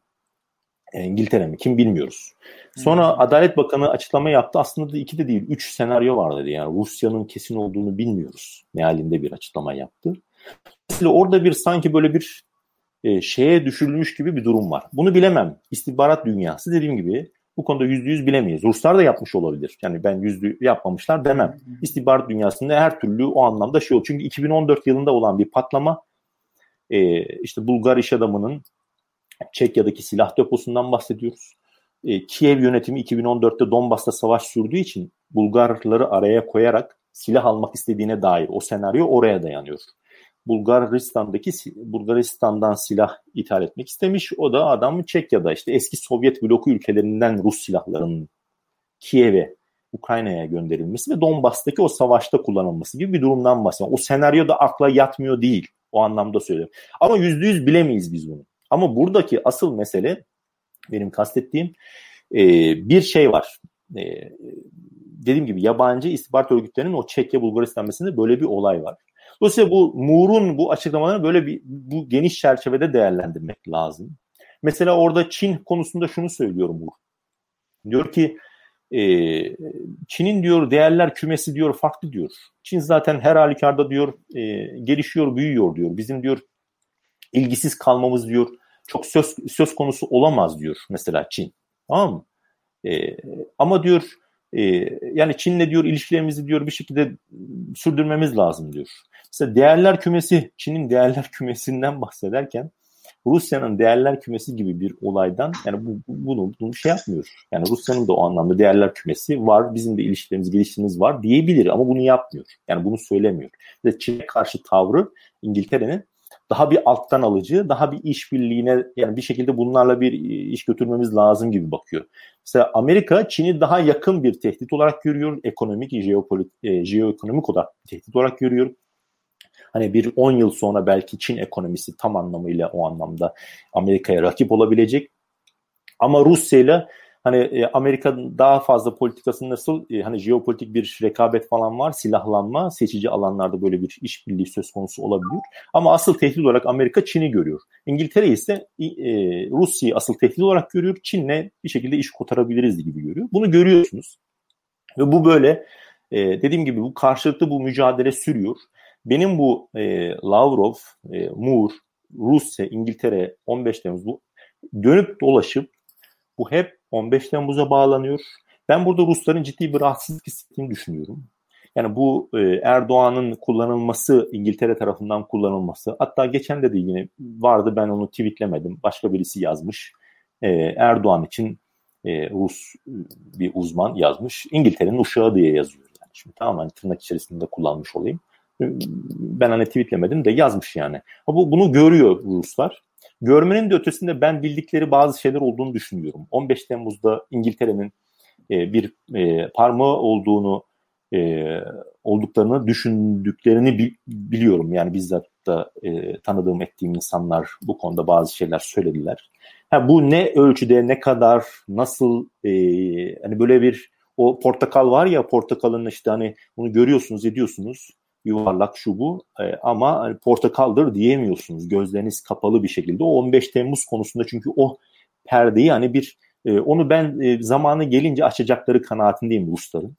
E, İngiltere mi? Kim bilmiyoruz. Sonra hmm. Adalet Bakanı açıklama yaptı. Aslında da iki de değil, üç senaryo var dedi. Yani Rusya'nın kesin olduğunu bilmiyoruz. Mealinde bir açıklama yaptı. Mesela orada bir sanki böyle bir e, şeye düşürülmüş gibi bir durum var. Bunu bilemem. İstihbarat dünyası dediğim gibi bu konuda yüzde yüz bilemeyiz. Ruslar da yapmış olabilir. Yani ben yüzde yapmamışlar demem. İstihbarat dünyasında her türlü o anlamda şey oldu. Çünkü 2014 yılında olan bir patlama e, işte Bulgar iş adamının Çekya'daki silah deposundan bahsediyoruz. E, Kiev yönetimi 2014'te Donbas'ta savaş sürdüğü için Bulgarları araya koyarak silah almak istediğine dair o senaryo oraya dayanıyor. Bulgaristan'daki Bulgaristan'dan silah ithal etmek istemiş. O da adam Çekya'da işte eski Sovyet bloku ülkelerinden Rus silahlarının Kiev'e, Ukrayna'ya gönderilmesi ve Donbas'taki o savaşta kullanılması gibi bir durumdan bahsediyor. O senaryo da akla yatmıyor değil. O anlamda söylüyorum. Ama yüzde yüz bilemeyiz biz bunu. Ama buradaki asıl mesele benim kastettiğim e, bir şey var. E, dediğim gibi yabancı istihbarat örgütlerinin o Çekya Bulgaristan böyle bir olay var. Dolayısıyla bu Moore'un bu açıklamalarını böyle bir bu geniş çerçevede değerlendirmek lazım. Mesela orada Çin konusunda şunu söylüyor Moore. Diyor ki e, Çin'in diyor değerler kümesi diyor farklı diyor. Çin zaten her halükarda diyor e, gelişiyor, büyüyor diyor. Bizim diyor ilgisiz kalmamız diyor çok söz, söz konusu olamaz diyor mesela Çin. Tamam mı? E, ama diyor e, yani Çin'le diyor ilişkilerimizi diyor bir şekilde sürdürmemiz lazım diyor. Mesela değerler kümesi, Çin'in değerler kümesinden bahsederken Rusya'nın değerler kümesi gibi bir olaydan yani bu, bunu, bunu şey yapmıyor. Yani Rusya'nın da o anlamda değerler kümesi var, bizim de ilişkilerimiz, geliştiğimiz var diyebilir ama bunu yapmıyor. Yani bunu söylemiyor. Ve Çin'e karşı tavrı İngiltere'nin daha bir alttan alıcı, daha bir işbirliğine yani bir şekilde bunlarla bir iş götürmemiz lazım gibi bakıyor. Mesela Amerika Çin'i daha yakın bir tehdit olarak görüyor. Ekonomik, jeopolitik, e, jeoekonomik olarak tehdit olarak görüyor. Hani bir 10 yıl sonra belki Çin ekonomisi tam anlamıyla o anlamda Amerika'ya rakip olabilecek. Ama Rusya ile hani e, Amerika daha fazla politikası nasıl e, hani jeopolitik bir rekabet falan var, silahlanma, seçici alanlarda böyle bir işbirliği söz konusu olabilir. Ama asıl tehdit olarak Amerika Çin'i görüyor. İngiltere ise e, Rusya'yı asıl tehdit olarak görüyor. Çin'le bir şekilde iş kotarabiliriz gibi görüyor. Bunu görüyorsunuz. Ve bu böyle e, dediğim gibi bu karşılıklı bu mücadele sürüyor. Benim bu e, Lavrov, e, Moore, Rusya, İngiltere 15 Temmuz bu dönüp dolaşıp bu hep 15 Temmuz'a bağlanıyor. Ben burada Rusların ciddi bir rahatsızlık hissettiğini düşünüyorum. Yani bu e, Erdoğan'ın kullanılması, İngiltere tarafından kullanılması. Hatta geçen de de yine vardı ben onu tweetlemedim. Başka birisi yazmış. E, Erdoğan için e, Rus bir uzman yazmış. İngiltere'nin uşağı diye yazıyor. Yani şimdi tamamen tırnak içerisinde kullanmış olayım. Ben hani tweetlemedim de yazmış yani. Ama bu, bunu görüyor Ruslar. Görmenin de ötesinde ben bildikleri bazı şeyler olduğunu düşünüyorum. 15 Temmuz'da İngiltere'nin e, bir e, parmağı olduğunu e, olduklarını düşündüklerini bi- biliyorum. Yani bizzat da e, tanıdığım ettiğim insanlar bu konuda bazı şeyler söylediler. Ha, bu ne ölçüde, ne kadar, nasıl e, hani böyle bir o portakal var ya portakalın işte hani bunu görüyorsunuz ediyorsunuz yuvarlak şu bu e, ama hani portakaldır diyemiyorsunuz gözleriniz kapalı bir şekilde. O 15 Temmuz konusunda çünkü o perdeyi hani bir e, onu ben e, zamanı gelince açacakları kanaatindeyim Rusların.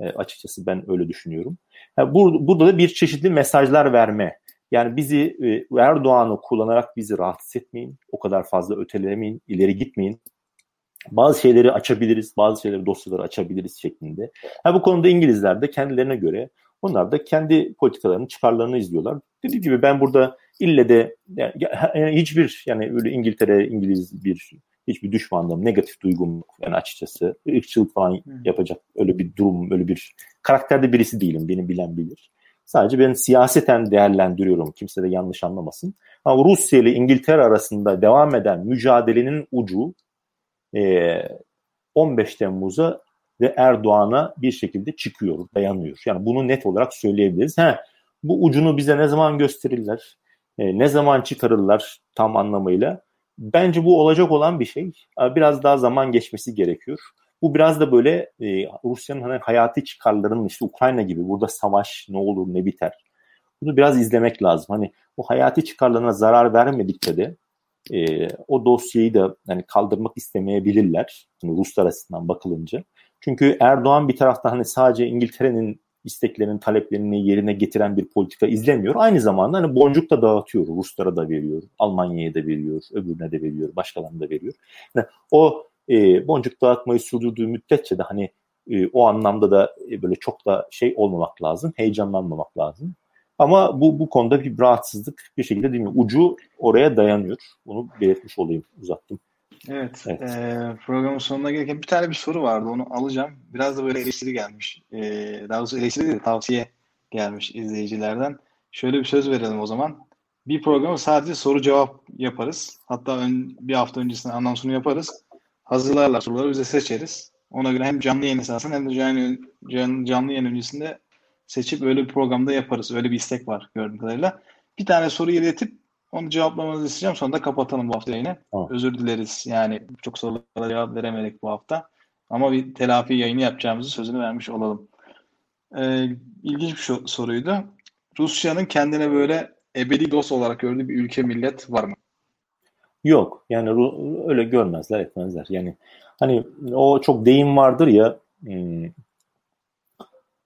E, açıkçası ben öyle düşünüyorum. Yani bur, burada da bir çeşitli mesajlar verme. Yani bizi e, Erdoğan'ı kullanarak bizi rahatsız etmeyin. O kadar fazla ötelemeyin, ileri gitmeyin. Bazı şeyleri açabiliriz, bazı şeyleri dosyaları açabiliriz şeklinde. Ha, bu konuda İngilizler de kendilerine göre onlar da kendi politikalarını, çıkarlarını izliyorlar. Dediğim gibi ben burada ille de yani, hiçbir yani öyle İngiltere, İngiliz bir hiçbir düşmanlığım, negatif duygum yani açıkçası. ırkçılık falan yapacak öyle bir durum, öyle bir karakterde birisi değilim. Beni bilen bilir. Sadece ben siyaseten değerlendiriyorum. Kimse de yanlış anlamasın. Ama Rusya ile İngiltere arasında devam eden mücadelenin ucu e, 15 Temmuz'a ve Erdoğan'a bir şekilde çıkıyor, dayanıyor. Yani bunu net olarak söyleyebiliriz. He, bu ucunu bize ne zaman gösterirler, e, ne zaman çıkarırlar tam anlamıyla. Bence bu olacak olan bir şey. Biraz daha zaman geçmesi gerekiyor. Bu biraz da böyle e, Rusya'nın hani hayati çıkarlarının işte Ukrayna gibi burada savaş ne olur ne biter. Bunu biraz izlemek lazım. Hani o hayati çıkarlarına zarar vermedikçe de e, o dosyayı da hani kaldırmak istemeyebilirler. Yani Ruslar açısından bakılınca. Çünkü Erdoğan bir taraftan hani sadece İngiltere'nin isteklerinin, taleplerini yerine getiren bir politika izlemiyor. Aynı zamanda hani boncuk da dağıtıyor. Ruslara da veriyor, Almanya'ya da veriyor, öbürüne de veriyor, başkalarına da veriyor. Yani o e, boncuk dağıtmayı sürdürdüğü müddetçe de hani e, o anlamda da e, böyle çok da şey olmamak lazım, heyecanlanmamak lazım. Ama bu bu konuda bir rahatsızlık bir şekilde değil mi? Ucu oraya dayanıyor. Bunu belirtmiş olayım, uzattım. Evet, evet. E, programın sonuna gelirken bir tane bir soru vardı onu alacağım. Biraz da böyle eleştiri gelmiş. E, daha doğrusu eleştiri değil tavsiye gelmiş izleyicilerden. Şöyle bir söz verelim o zaman. Bir programı sadece soru cevap yaparız. Hatta ön, bir hafta öncesinde anonsunu yaparız. Hazırlarlar soruları bize seçeriz. Ona göre hem canlı yayın esasında hem de canlı, canlı, canlı yayın öncesinde seçip öyle bir programda yaparız. Öyle bir istek var gördüğüm kadarıyla. Bir tane soru iletip onu cevaplamanızı isteyeceğim. Sonra da kapatalım bu hafta yayını. Tamam. Özür dileriz. Yani çok sorulara cevap veremedik bu hafta. Ama bir telafi yayını yapacağımızı sözünü vermiş olalım. Ee, ilginç bir soruydu. Rusya'nın kendine böyle ebedi dost olarak gördüğü bir ülke millet var mı? Yok. Yani öyle görmezler etmezler. Yani hani o çok deyim vardır ya hmm,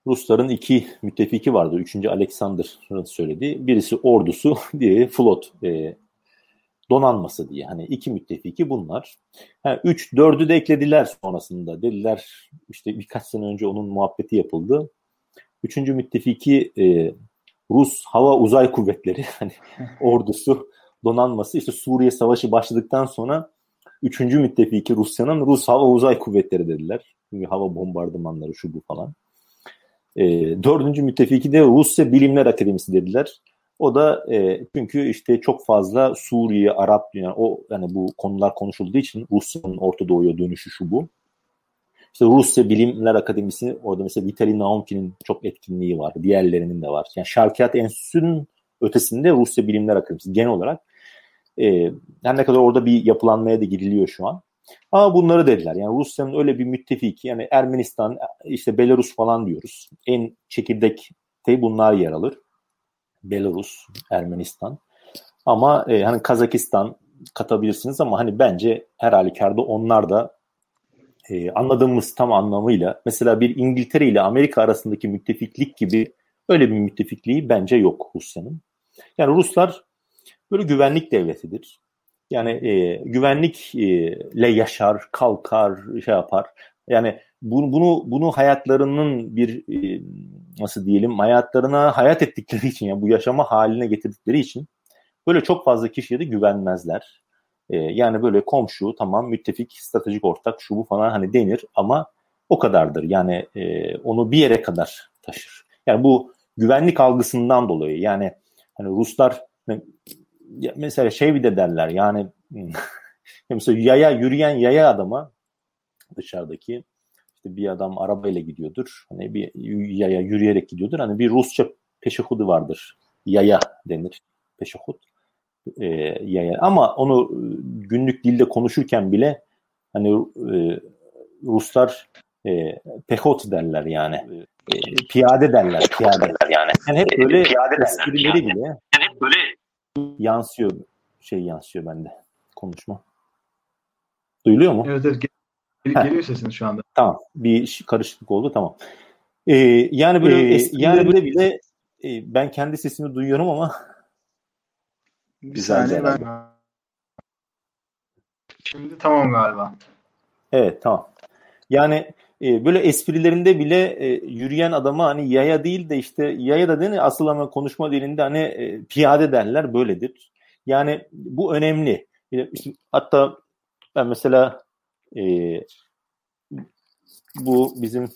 Rusların iki müttefiki vardı. Üçüncü Alexander'ın söylediği. Birisi ordusu, diğeri flot e, donanması diye. Hani iki müttefiki bunlar. Yani üç, dördü de eklediler sonrasında. Dediler işte birkaç sene önce onun muhabbeti yapıldı. Üçüncü müttefiki e, Rus Hava Uzay Kuvvetleri hani ordusu donanması işte Suriye Savaşı başladıktan sonra üçüncü müttefiki Rusya'nın Rus Hava Uzay Kuvvetleri dediler. Çünkü hava bombardımanları şu bu falan. E, dördüncü müttefiki de Rusya Bilimler Akademisi dediler. O da e, çünkü işte çok fazla Suriye, Arap yani o yani bu konular konuşulduğu için Rusya'nın Orta Doğu'ya dönüşü şu bu. İşte Rusya Bilimler Akademisi orada mesela Vitali Naumki'nin çok etkinliği var. Diğerlerinin de var. Yani Şarkiyat Enstitüsü'nün ötesinde Rusya Bilimler Akademisi genel olarak e, her ne kadar orada bir yapılanmaya da gidiliyor şu an. Ama bunları dediler. Yani Rusya'nın öyle bir müttefiki yani Ermenistan işte Belarus falan diyoruz. En çekirdekte bunlar yer alır. Belarus, Ermenistan. Ama e, hani Kazakistan katabilirsiniz ama hani bence her halükarda onlar da e, anladığımız tam anlamıyla mesela bir İngiltere ile Amerika arasındaki müttefiklik gibi öyle bir müttefikliği bence yok Rusya'nın. Yani Ruslar böyle güvenlik devletidir. Yani e, güvenlikle yaşar, kalkar, şey yapar. Yani bunu bunu bunu hayatlarının bir e, nasıl diyelim hayatlarına hayat ettikleri için yani bu yaşama haline getirdikleri için böyle çok fazla kişiye de güvenmezler. E, yani böyle komşu tamam müttefik stratejik ortak şu bu falan hani denir ama o kadardır. Yani e, onu bir yere kadar taşır. Yani bu güvenlik algısından dolayı yani hani Ruslar mesela şey bir de derler yani mesela yaya yürüyen yaya adama dışarıdaki işte bir adam arabayla gidiyordur. Hani bir yaya yürüyerek gidiyordur. Hani bir Rusça peşehudu vardır. Yaya denir. Peşehud. E, yaya. Ama onu günlük dilde konuşurken bile hani e, Ruslar e, pehot derler yani. E, piyade derler. Piyade derler yani. yani hep böyle piyade esprileri bile yani hep böyle yansıyor şey yansıyor bende konuşma. Duyuluyor mu? Evet evet Gel, geliyor sesin şu anda. Tamam. Bir karışıklık oldu tamam. Ee, yani böyle ee, yani böyle bile e, ben kendi sesimi duyuyorum ama bir güzel saniye ben... Şimdi tamam galiba. Evet tamam. Yani e, böyle esprilerinde bile e, yürüyen adama hani yaya değil de işte yaya da değil asıl ama konuşma dilinde hani e, piyade derler böyledir. Yani bu önemli. İşte, hatta ben mesela e, bu bizim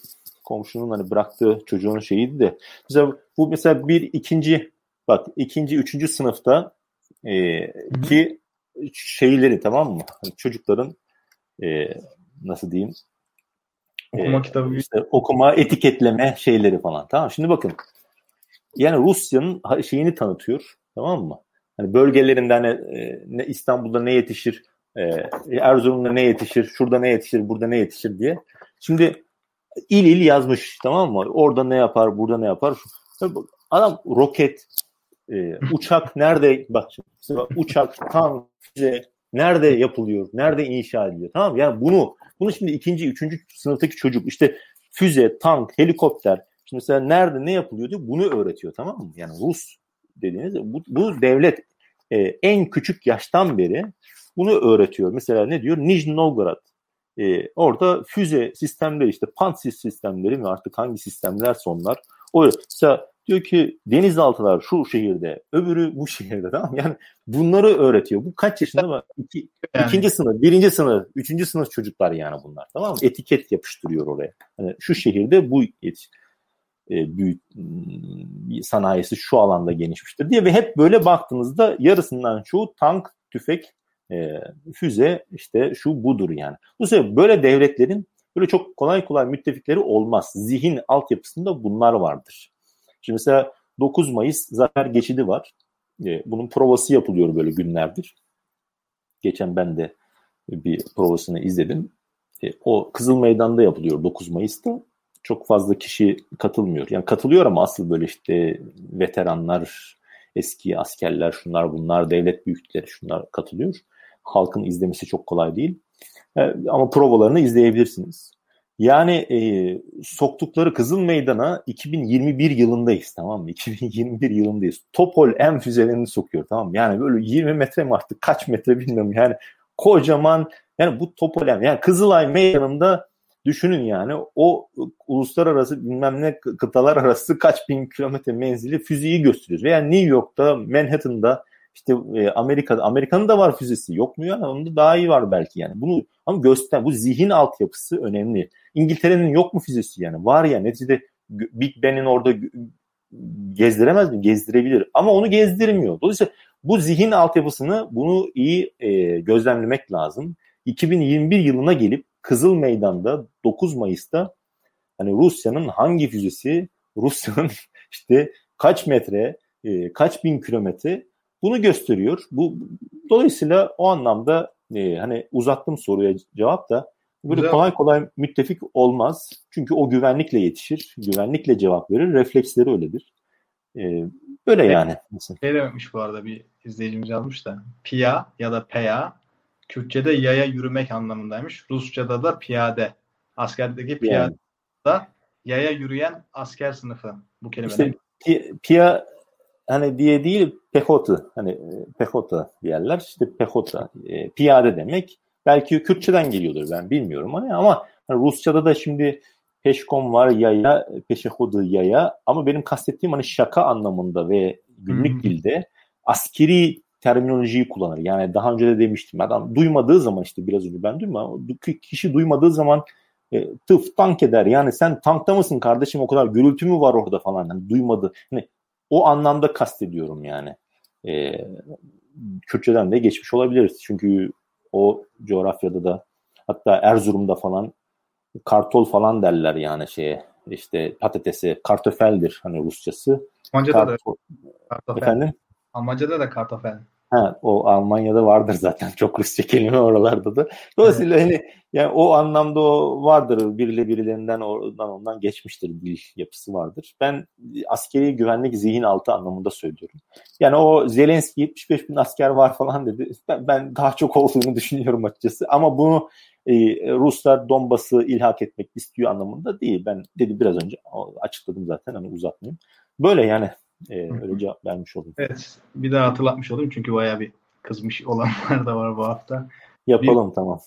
komşunun hani bıraktığı çocuğun şeyiydi de mesela bu mesela bir ikinci bak ikinci üçüncü sınıfta e, ki şeyleri tamam mı? Hani çocukların e, nasıl diyeyim okuma e, kitabı işte okuma etiketleme şeyleri falan tamam şimdi bakın yani Rusya'nın şeyini tanıtıyor tamam mı? Hani bölgelerinde hani e, İstanbul'da ne yetişir, e, Erzurum'da ne yetişir, şurada ne yetişir, burada ne yetişir diye. Şimdi il il yazmış tamam mı? Orada ne yapar, burada ne yapar. Adam roket, e, uçak nerede bak şimdi, uçak, tank, füze nerede yapılıyor, nerede inşa ediliyor tamam? Yani bunu bunu şimdi ikinci, üçüncü sınıftaki çocuk işte füze, tank, helikopter şimdi mesela nerede ne yapılıyor diyor bunu öğretiyor tamam mı? Yani Rus dediğiniz bu, bu devlet e, en küçük yaştan beri bunu öğretiyor. Mesela ne diyor? Nijni Novgorod. E, orada füze sistemleri işte Pantsir sistemleri mi artık hangi sistemler sonlar. O mesela diyor ki denizaltılar şu şehirde, öbürü bu şehirde tamam Yani bunları öğretiyor. Bu kaç yaşında mı? İki, yani. ikinci sınıf, birinci sınıf, üçüncü sınıf çocuklar yani bunlar tamam mı? Etiket yapıştırıyor oraya. Yani şu şehirde bu yetiş e, büyük sanayisi şu alanda genişmiştir diye ve hep böyle baktığınızda yarısından çoğu tank, tüfek, e, füze işte şu budur yani. Bu sebeple böyle devletlerin böyle çok kolay kolay müttefikleri olmaz. Zihin altyapısında bunlar vardır. Şimdi mesela 9 Mayıs Zafer Geçidi var. E, bunun provası yapılıyor böyle günlerdir. Geçen ben de bir provasını izledim. O Kızıl Meydan'da yapılıyor 9 Mayıs'ta çok fazla kişi katılmıyor. Yani katılıyor ama asıl böyle işte veteranlar, eski askerler, şunlar bunlar, devlet büyükleri şunlar katılıyor. Halkın izlemesi çok kolay değil. E, ama provalarını izleyebilirsiniz. Yani e, soktukları Kızıl Meydan'a 2021 yılındayız tamam mı? 2021 yılındayız. Topol M füzelerini sokuyor tamam mı? Yani böyle 20 metre mi artık kaç metre bilmiyorum. Yani kocaman yani bu Topol M yani Kızılay Meydanı'nda Düşünün yani o uluslararası bilmem ne kıtalar arası kaç bin kilometre menzili füzeyi gösteriyor. Veya New York'ta, Manhattan'da işte e, Amerika'da, Amerika'nın da var füzesi yok mu ya? Onun da daha iyi var belki yani. Bunu ama göster bu zihin altyapısı önemli. İngiltere'nin yok mu füzesi yani? Var ya neticede Big Ben'in orada gezdiremez mi? Gezdirebilir. Ama onu gezdirmiyor. Dolayısıyla bu zihin altyapısını bunu iyi e, gözlemlemek lazım. 2021 yılına gelip Kızıl Meydan'da 9 Mayıs'ta hani Rusya'nın hangi füzesi, Rusya'nın işte kaç metre, e, kaç bin kilometre bunu gösteriyor. Bu dolayısıyla o anlamda e, hani uzattım soruya cevap da böyle Güzel. kolay kolay müttefik olmaz. Çünkü o güvenlikle yetişir, güvenlikle cevap verir, refleksleri öyledir. E, böyle evet. yani. Şey dememiş bu arada bir izleyicimiz yazmış da. Pia ya da PEA Kürtçe'de yaya yürümek anlamındaymış. Rusça'da da piyade. Askerdeki piyade da yaya yürüyen asker sınıfı bu kelime. İşte pi, piya hani diye değil pehota hani e, pehota diyorlar. İşte pehota e, piyade demek. Belki Kürtçeden geliyordur ben bilmiyorum hani ama hani Rusça'da da şimdi peşkom var yaya, peşehodu yaya ama benim kastettiğim hani şaka anlamında ve günlük hmm. dilde askeri terminolojiyi kullanır. Yani daha önce de demiştim. Adam duymadığı zaman işte biraz önce ben duymadım. Kişi duymadığı zaman e, tıf tank eder. Yani sen tankta mısın kardeşim o kadar gürültü mü var orada falan. Yani duymadı. Yani o anlamda kastediyorum yani. E, Kürtçeden de geçmiş olabiliriz. Çünkü o coğrafyada da hatta Erzurum'da falan kartol falan derler yani şeye işte patatesi kartofeldir hani Rusçası. Almanca'da da kartofel. Efendim? Almanca'da da kartofel. Ha, o Almanya'da vardır zaten çok Rusça kelime oralarda da. Dolayısıyla hani yani o anlamda o vardır. Biriyle birilerinden oradan ondan geçmiştir dil yapısı vardır. Ben askeri güvenlik zihin altı anlamında söylüyorum. Yani o Zelenski 75 bin asker var falan dedi. Ben, ben daha çok olduğunu düşünüyorum açıkçası. Ama bunu e, Ruslar Donbas'ı ilhak etmek istiyor anlamında değil. Ben dedi biraz önce açıkladım zaten hani uzatmayayım. Böyle yani e, öyle cevap vermiş olayım. Evet. Bir daha hatırlatmış olayım çünkü bayağı bir kızmış olanlar da var bu hafta. Yapalım bir, tamam.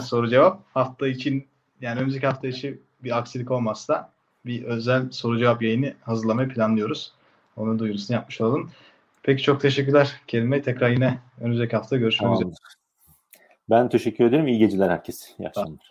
Soru cevap. Hafta için yani önümüzdeki hafta için bir aksilik olmazsa bir özel soru cevap yayını hazırlamayı planlıyoruz. Onu duyurusunu yapmış olalım. Peki çok teşekkürler Kerim Tekrar yine önümüzdeki hafta görüşmek tamam. üzere. Ben teşekkür ederim. İyi geceler herkese. İyi akşamlar.